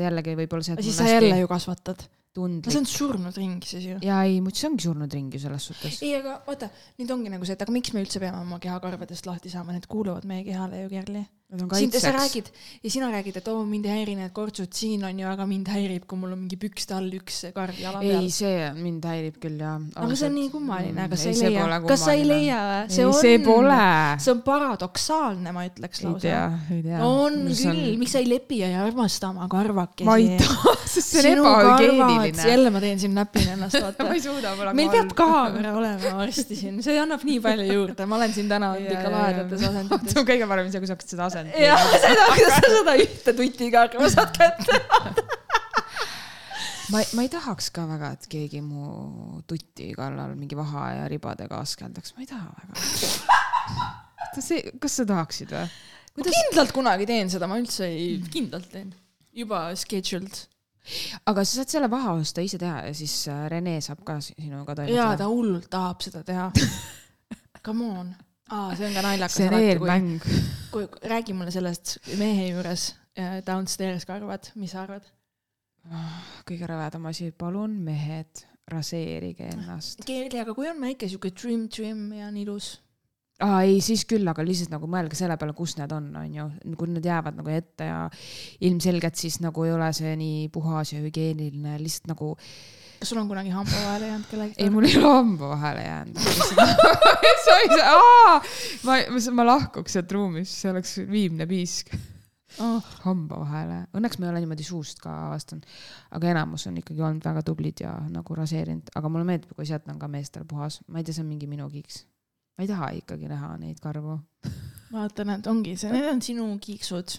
jällegi võib-olla see. siis sa hästi... jälle ju kasvatad tundlik. see on surnud ring siis ju. jaa, ei, see ongi surnud ring ju selles suhtes. ei, aga vaata, nüüd ongi nagu see, et aga miks me üldse peame oma kehakarvadest lahti saama, need kuuluvad meie kehale ju, Kerli sind sa räägid ja sina räägid, et oo oh, mind ei häiri need kortsud siin on ju, aga mind häirib, kui mul on mingi pükste all üks karv jala peal. ei, see mind häirib küll ja. aga see on nii kummaline, kas sa ei leia, kas sa ei leia või? see on, see pole. see on paradoksaalne, ma ütleks lausa. ei tea, ei tea. on küll on..., miks sa ei lepi ja ei armasta oma karvakesi? ma ei taha, sest see on ebahügieeniline. jälle ma teen siin näpin ennast, vaata ma ei suuda, mul on meil peab kaamera olema varsti siin, see annab nii palju juurde, ma olen siin täna olnud ikka lahedates asendites. kõige parem see, kui sa hakkad seda asendama. seda kuidas sa seda ühte tutikarva saad kätte ma ei, ma ei tahaks ka väga, et keegi mu tuti kallal mingi vaha ja ribadega askeldaks, ma ei taha väga. see, kas sa tahaksid või? Kuidas... ma kindlalt kunagi teen seda, ma üldse ei, kindlalt teen. juba scheduled. aga sa saad selle vaha osta ise teha ja siis äh, Rene saab ka sinuga toimetada. jaa, ta hullult tahab seda teha Come on aa, see on ka naljakas. see on eelmäng. kui, räägi mulle sellest mehe juures downstairs karvad, mis sa arvad? Kõige rõvedam asi, palun mehed, raseerige ennast. Keeli, aga kui on väike sihuke trim, trim ja on ilus? aa ei, siis küll, aga lihtsalt nagu mõelge selle peale, kus need on, on ju, kui need jäävad nagu ette ja ilmselgelt siis nagu ei ole see nii puhas ja hügieeniline, lihtsalt nagu kas sul on kunagi hamba vahele jäänud kellegi? ei, mul ei ole hamba vahele jäänud. Sa ei saa, ma, ma lahkuks sealt ruumist, see oleks viimne piisk. Oh.. hamba vahele, õnneks ma ei ole niimoodi suust ka avastanud, aga enamus on ikkagi olnud väga tublid ja nagu raseerinud, aga mulle meeldib, kui sealt on ka meestel puhas, ma ei tea, see on mingi minu kiiks. ma ei taha ikkagi näha neid karvu. Vaata, näed, ongi see, need on sinu kiiksud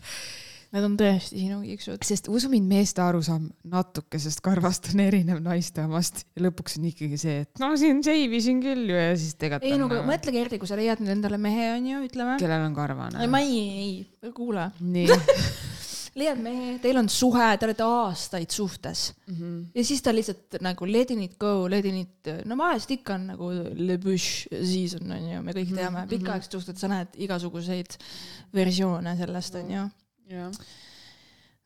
Need on tõesti sinu kiiksud. sest usu mind, meeste arusaam natukesest karvast on erinev naiste omast ja lõpuks on ikkagi see, et no siin seivisin küll ju ja siis tegelikult. ei no aga mõtle, Gerdi, kui sa leiad nüüd endale mehe, onju, ütleme. kellel on karvane. ei, ma ei, ei, kuula. nii leiad mehe, teil on suhe, te olete aastaid suhtes mm. -hmm. ja siis ta lihtsalt nagu letting it go, letting it, no vahest ikka on nagu le bush season on ju, me kõik teame mm -hmm., pikaaegsed suhted, sa näed igasuguseid versioone sellest on ju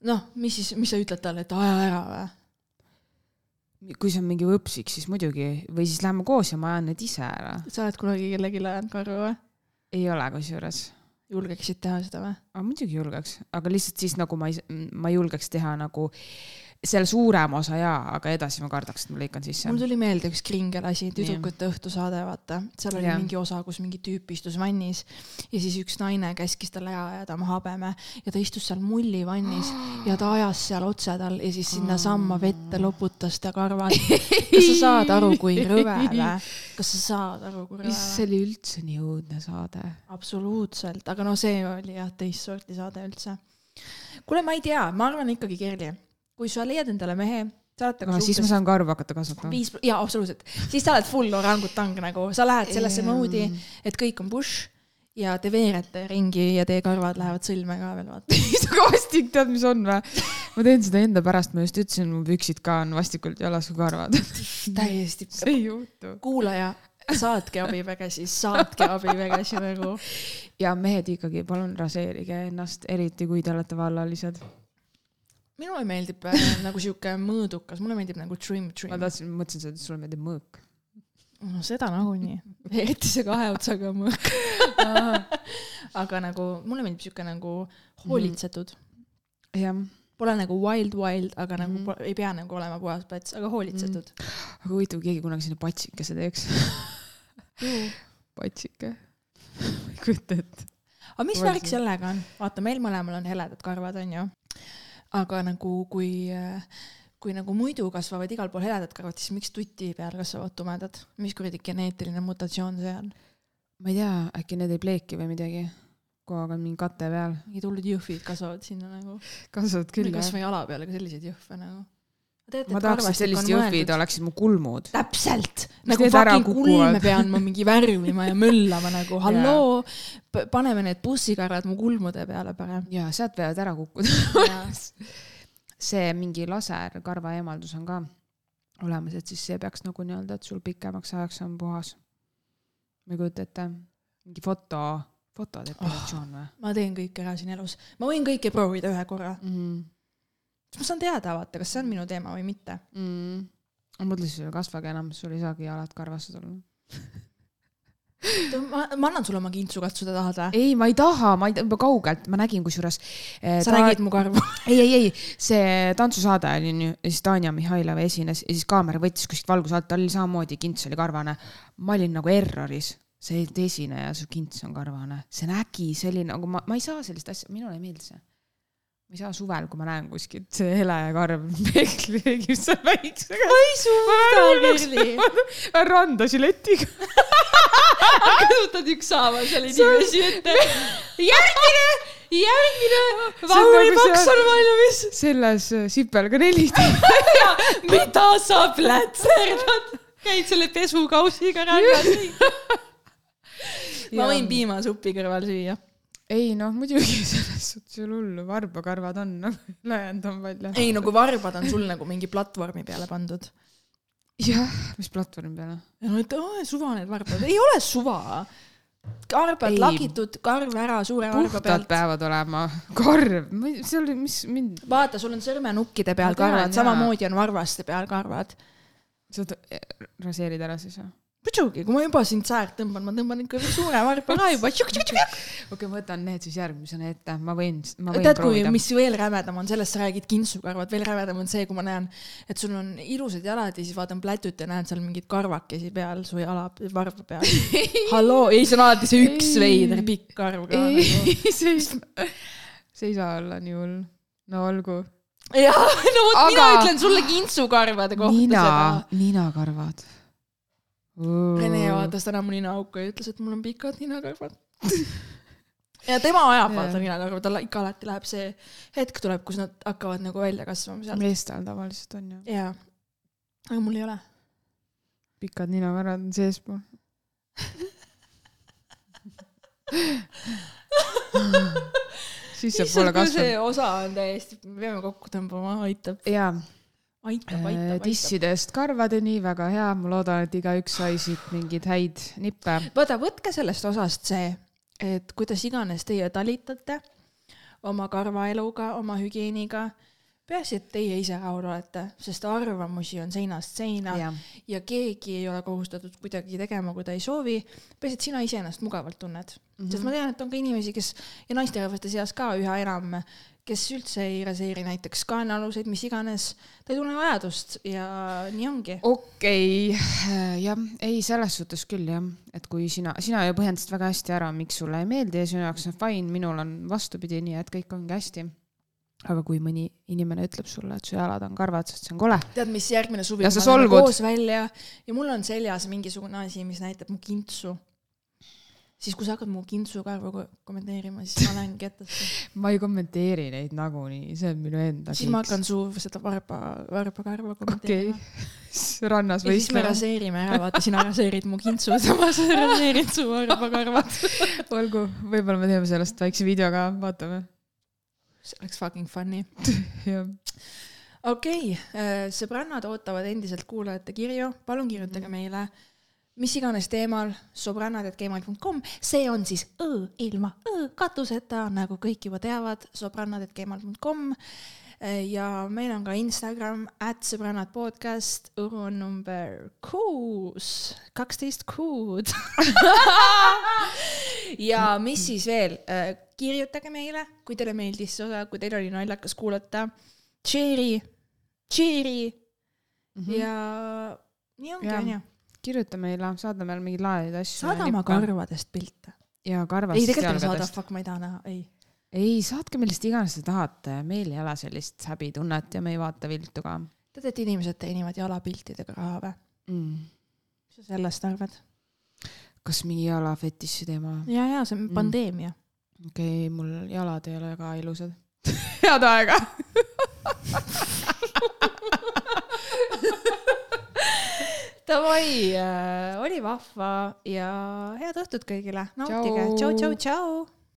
noh, mis siis, mis sa ütled talle, et aja ära või? kui see on mingi võpsik, siis muidugi, või siis lähme koos ja ma ajan need ise ära. sa oled kunagi kellelegi ajanud karva või? ei ole kusjuures. julgeksid teha seda või? muidugi julgeks, aga lihtsalt siis nagu ma ei, ma ei julgeks teha nagu seal suurem osa jaa, aga edasi ma kardaks, et ma lõikan sisse. mul tuli meelde üks kringel asi, tüdrukute õhtusaade, vaata. seal oli ja. mingi osa, kus mingi tüüp istus vannis ja siis üks naine käskis talle ära ajada oma habeme ja ta istus seal mullivannis ja ta ajas seal otse tal ja siis sinnasamma vette loputas ta karvad. kas sa saad aru, kui rõve või? kas sa saad aru, kui rõve või? see oli üldse nii õudne saade. absoluutselt, aga no see oli jah, teist sorti saade üldse. kuule, ma ei tea, ma arvan ikkagi, Kerli kui sa leiad endale mehe, sa oled temaga no, suhtes. siis ma saan karvu hakata kasvatama. viis, jaa, absoluutselt. siis sa oled full orangutang nagu, sa lähed sellesse moodi, et kõik on bush ja te veerete ringi ja teie karvad lähevad sõlme ka veel, vaata. sa ka vastik, tead, mis on või? ma teen seda enda pärast, ma just ütlesin, mu püksid ka on vastikult jalas kui karvad täiesti. see ei juhtu. kuulaja, saatke abivägesid, saatke abivägesid nagu. ja mehed ikkagi, palun raseerige ennast, eriti kui te olete vallalised minule meeldib äh, nagu sihuke mõõdukas, mulle meeldib nagu trim, trim. ma tahtsin, mõtlesin et sulle meeldib mõõk. no seda nagunii, eriti see kahe otsaga mõõk aga nagu mulle meeldib sihuke nagu hoolitsetud mm.. jah. Pole nagu wild wild, aga nagu mm -hmm. ei pea nagu olema puhas plats, aga hoolitsetud mm. aga huvitav, keegi kunagi sinna patsikese teeks patsike ma ei kujuta ette. aga mis värk sellega on? vaata, meil mõlemal on heledad karvad, onju aga nagu kui, kui nagu muidu kasvavad igal pool heledad karvad, siis miks tuti peal kasvavad tumedad, mis kuradi geneetiline mutatsioon see on? ma ei tea, äkki need ei pleeki või midagi, kogu aeg on mingi kate peal. mingid hullud jõhvid kasvavad sinna nagu. kasvavad küll jah. kasvõi jala peale ka selliseid jõhve nagu ma tahaks, et sellised jõhvid oleksid mu kulmud. täpselt, nagu fucking kulme pean ma mingi värvima ja möllama nagu halloo, paneme need bussikarvad mu kulmude peale parem. ja sealt võivad ära kukkuda see mingi laserkarva eemaldus on ka olemas, et siis see peaks nagu nii-öelda, et sul pikemaks ajaks on puhas. ma ei kujuta ette, mingi foto, fotodepilatsioon või oh,? ma teen kõike ära siin elus, ma võin kõike proovida ühe korra mm. -hmm siis ma saan teada, vaata, kas see on minu teema või mitte mm.. ma mõtlesin, kasvage enam, sul ei saagi jalad karvased olla ma, ma annan sulle oma kintsu katsuda, tahad või? ei, ma ei taha, ma ei, juba kaugelt, ma nägin kusjuures eh,. sa ta... nägid mu karvu ei, ei, ei, see tantsusaade oli onju, ja siis Tanja Mihhailova esines ja siis kaamera võttis kuskilt valguse alt, tal oli samamoodi kints oli karvane. ma olin nagu erroris, see esineja, su kints on karvane, see nägi, see oli nagu ma, ma ei saa sellist asja, minule ei meeldi see ma ei saa suvel, kui ma näen kuskilt see hele karv peegli tegib seal väiksega. ma ei suuda, Kerli. randa žiletiga kasutad ükshaaval seal inimesi ette. järgmine, järgmine. Vahuri nagu paks on valmis. selles äh, sipelga neli mida sa plätserdad? käid selle pesukausiga rannas ma võin piimasuppi kõrval süüa ei noh, muidugi selles suhtes ei ole hullu, varbakarvad on nagu ülejäänud on palju. ei no kui varbad on sul nagu mingi platvormi peale pandud. jah, mis platvormi peale? no et oh, suva need varbad, ei ole suva. karbad lagitud, karv ära suure varba pealt. peavad olema, karv, see oli, mis mind. vaata, sul on sõrmenukkide peal karvad, samamoodi on varvaste peal karvad. sa raseerid ära siis või? Muidugi, kui ma juba sind säärt tõmban, ma tõmban ikka suure varpa ka juba. okei, ma võtan need siis järgmisena ette, ma võin, ma võin tead, kui, mis veel rämedam on, sellest sa räägid kintsukarvad, veel rämedam on see, kui ma näen, et sul on ilusad jalad ja siis vaatan plätut ja näen seal mingeid karvakesi peal su jala, varba peal. halloo, ei, see on alati see üks veider pikk karv ka. ei, nagu. see ei, see ei saa olla nii hull. no olgu jah, no vot Aga... mina ütlen sulle kintsukarvade kohta nina, seda. ninakarvad Rene vaatas täna mu ninaauku ja ütles, et mul on pikad ninakarvad ja tema ajab vaata ninakarva, tal ikka alati läheb see hetk tuleb, kus nad hakkavad nagu välja kasvama sealt. meestel tavaliselt on ju. jaa, aga mul ei ole. pikad ninakarvad on seespool siis saab poole kasvanud. see osa on täiesti, me peame kokku tõmbama, aitab. jaa. Aitab, aitab, aitab. tissidest karvadeni, väga hea, ma loodan, et igaüks sai siit mingeid häid nippe. vaata, võtke sellest osast see, et kuidas iganes teie talitate oma karvaeluga, oma hügieeniga peaasi, et teie ise rahul olete, sest arvamusi on seinast seina ja. ja keegi ei ole kohustatud kuidagi tegema, kui ta ei soovi. peaasi, et sina iseennast mugavalt tunned mm, -hmm. sest ma tean, et on ka inimesi, kes ja naisterahvaste seas ka üha enam, kes üldse ei raseeri näiteks kaenaaluseid, mis iganes, ta ei tunne vajadust ja nii ongi. okei okay., jah, ei selles suhtes küll jah, et kui sina, sina ju põhjendasid väga hästi ära, miks sulle ei meeldi ja sinu jaoks on fine, minul on vastupidi, nii et kõik ongi hästi aga kui mõni inimene ütleb sulle, et su jalad on karvad, sest see on kole. tead, mis järgmine suvi, me oleme koos välja ja mul on seljas mingisugune asi, mis näitab mu kintsu. siis, kui sa hakkad mu kintsu karvu kommenteerima, siis ma lähen kettasse ma ei kommenteeri neid nagunii, see on minu enda. siis kiks. ma hakkan su seda varba, varbakarva kommenteerima okay. rannas või? siis me raseerime ära, vaata, sina raseerid mu kintsu, samas raseerid su varbakarvad olgu, võib-olla me teeme sellest väikse video ka, vaatame see oleks fucking funny okei okay,, äh, sõbrannad ootavad endiselt kuulajate kirju, palun kirjutage mhm. meile mis iganes teemal, sõbrannad.gmail.com, see on siis õ ilma õ katuseta, nagu kõik juba teavad, sõbrannad.gmail.com. Äh, ja meil on ka Instagram, at sõbrannad podcast, õru on number kuus, kaksteist kuud ja mis siis veel, äh, kirjutage meile, kui teile meeldis see osa, kui teil oli naljakas kuulata. Cherry, Cherry mm -hmm. ja nii ongi, onju. kirjuta meile, saada meile mingeid lahedaid asju. saada oma karvadest pilte. ja karvast. ei, tegelikult ei saada, fuck, ma ei taha näha, ei. Ei, saatke millest iganes te tahate, meil ei ole sellist häbitunnet ja me ei vaata viltu ka. tead, et inimesed teenivad jalapiltidega raha või mm.? mis sa sellest arvad? kas mingi jalafetiši teema? ja, ja see on mm. pandeemia okei okay,, mul jalad ei ole ka ilusad head aega Davai äh,, oli vahva ja head õhtut kõigile, nautige, tšau, tšau, tšau.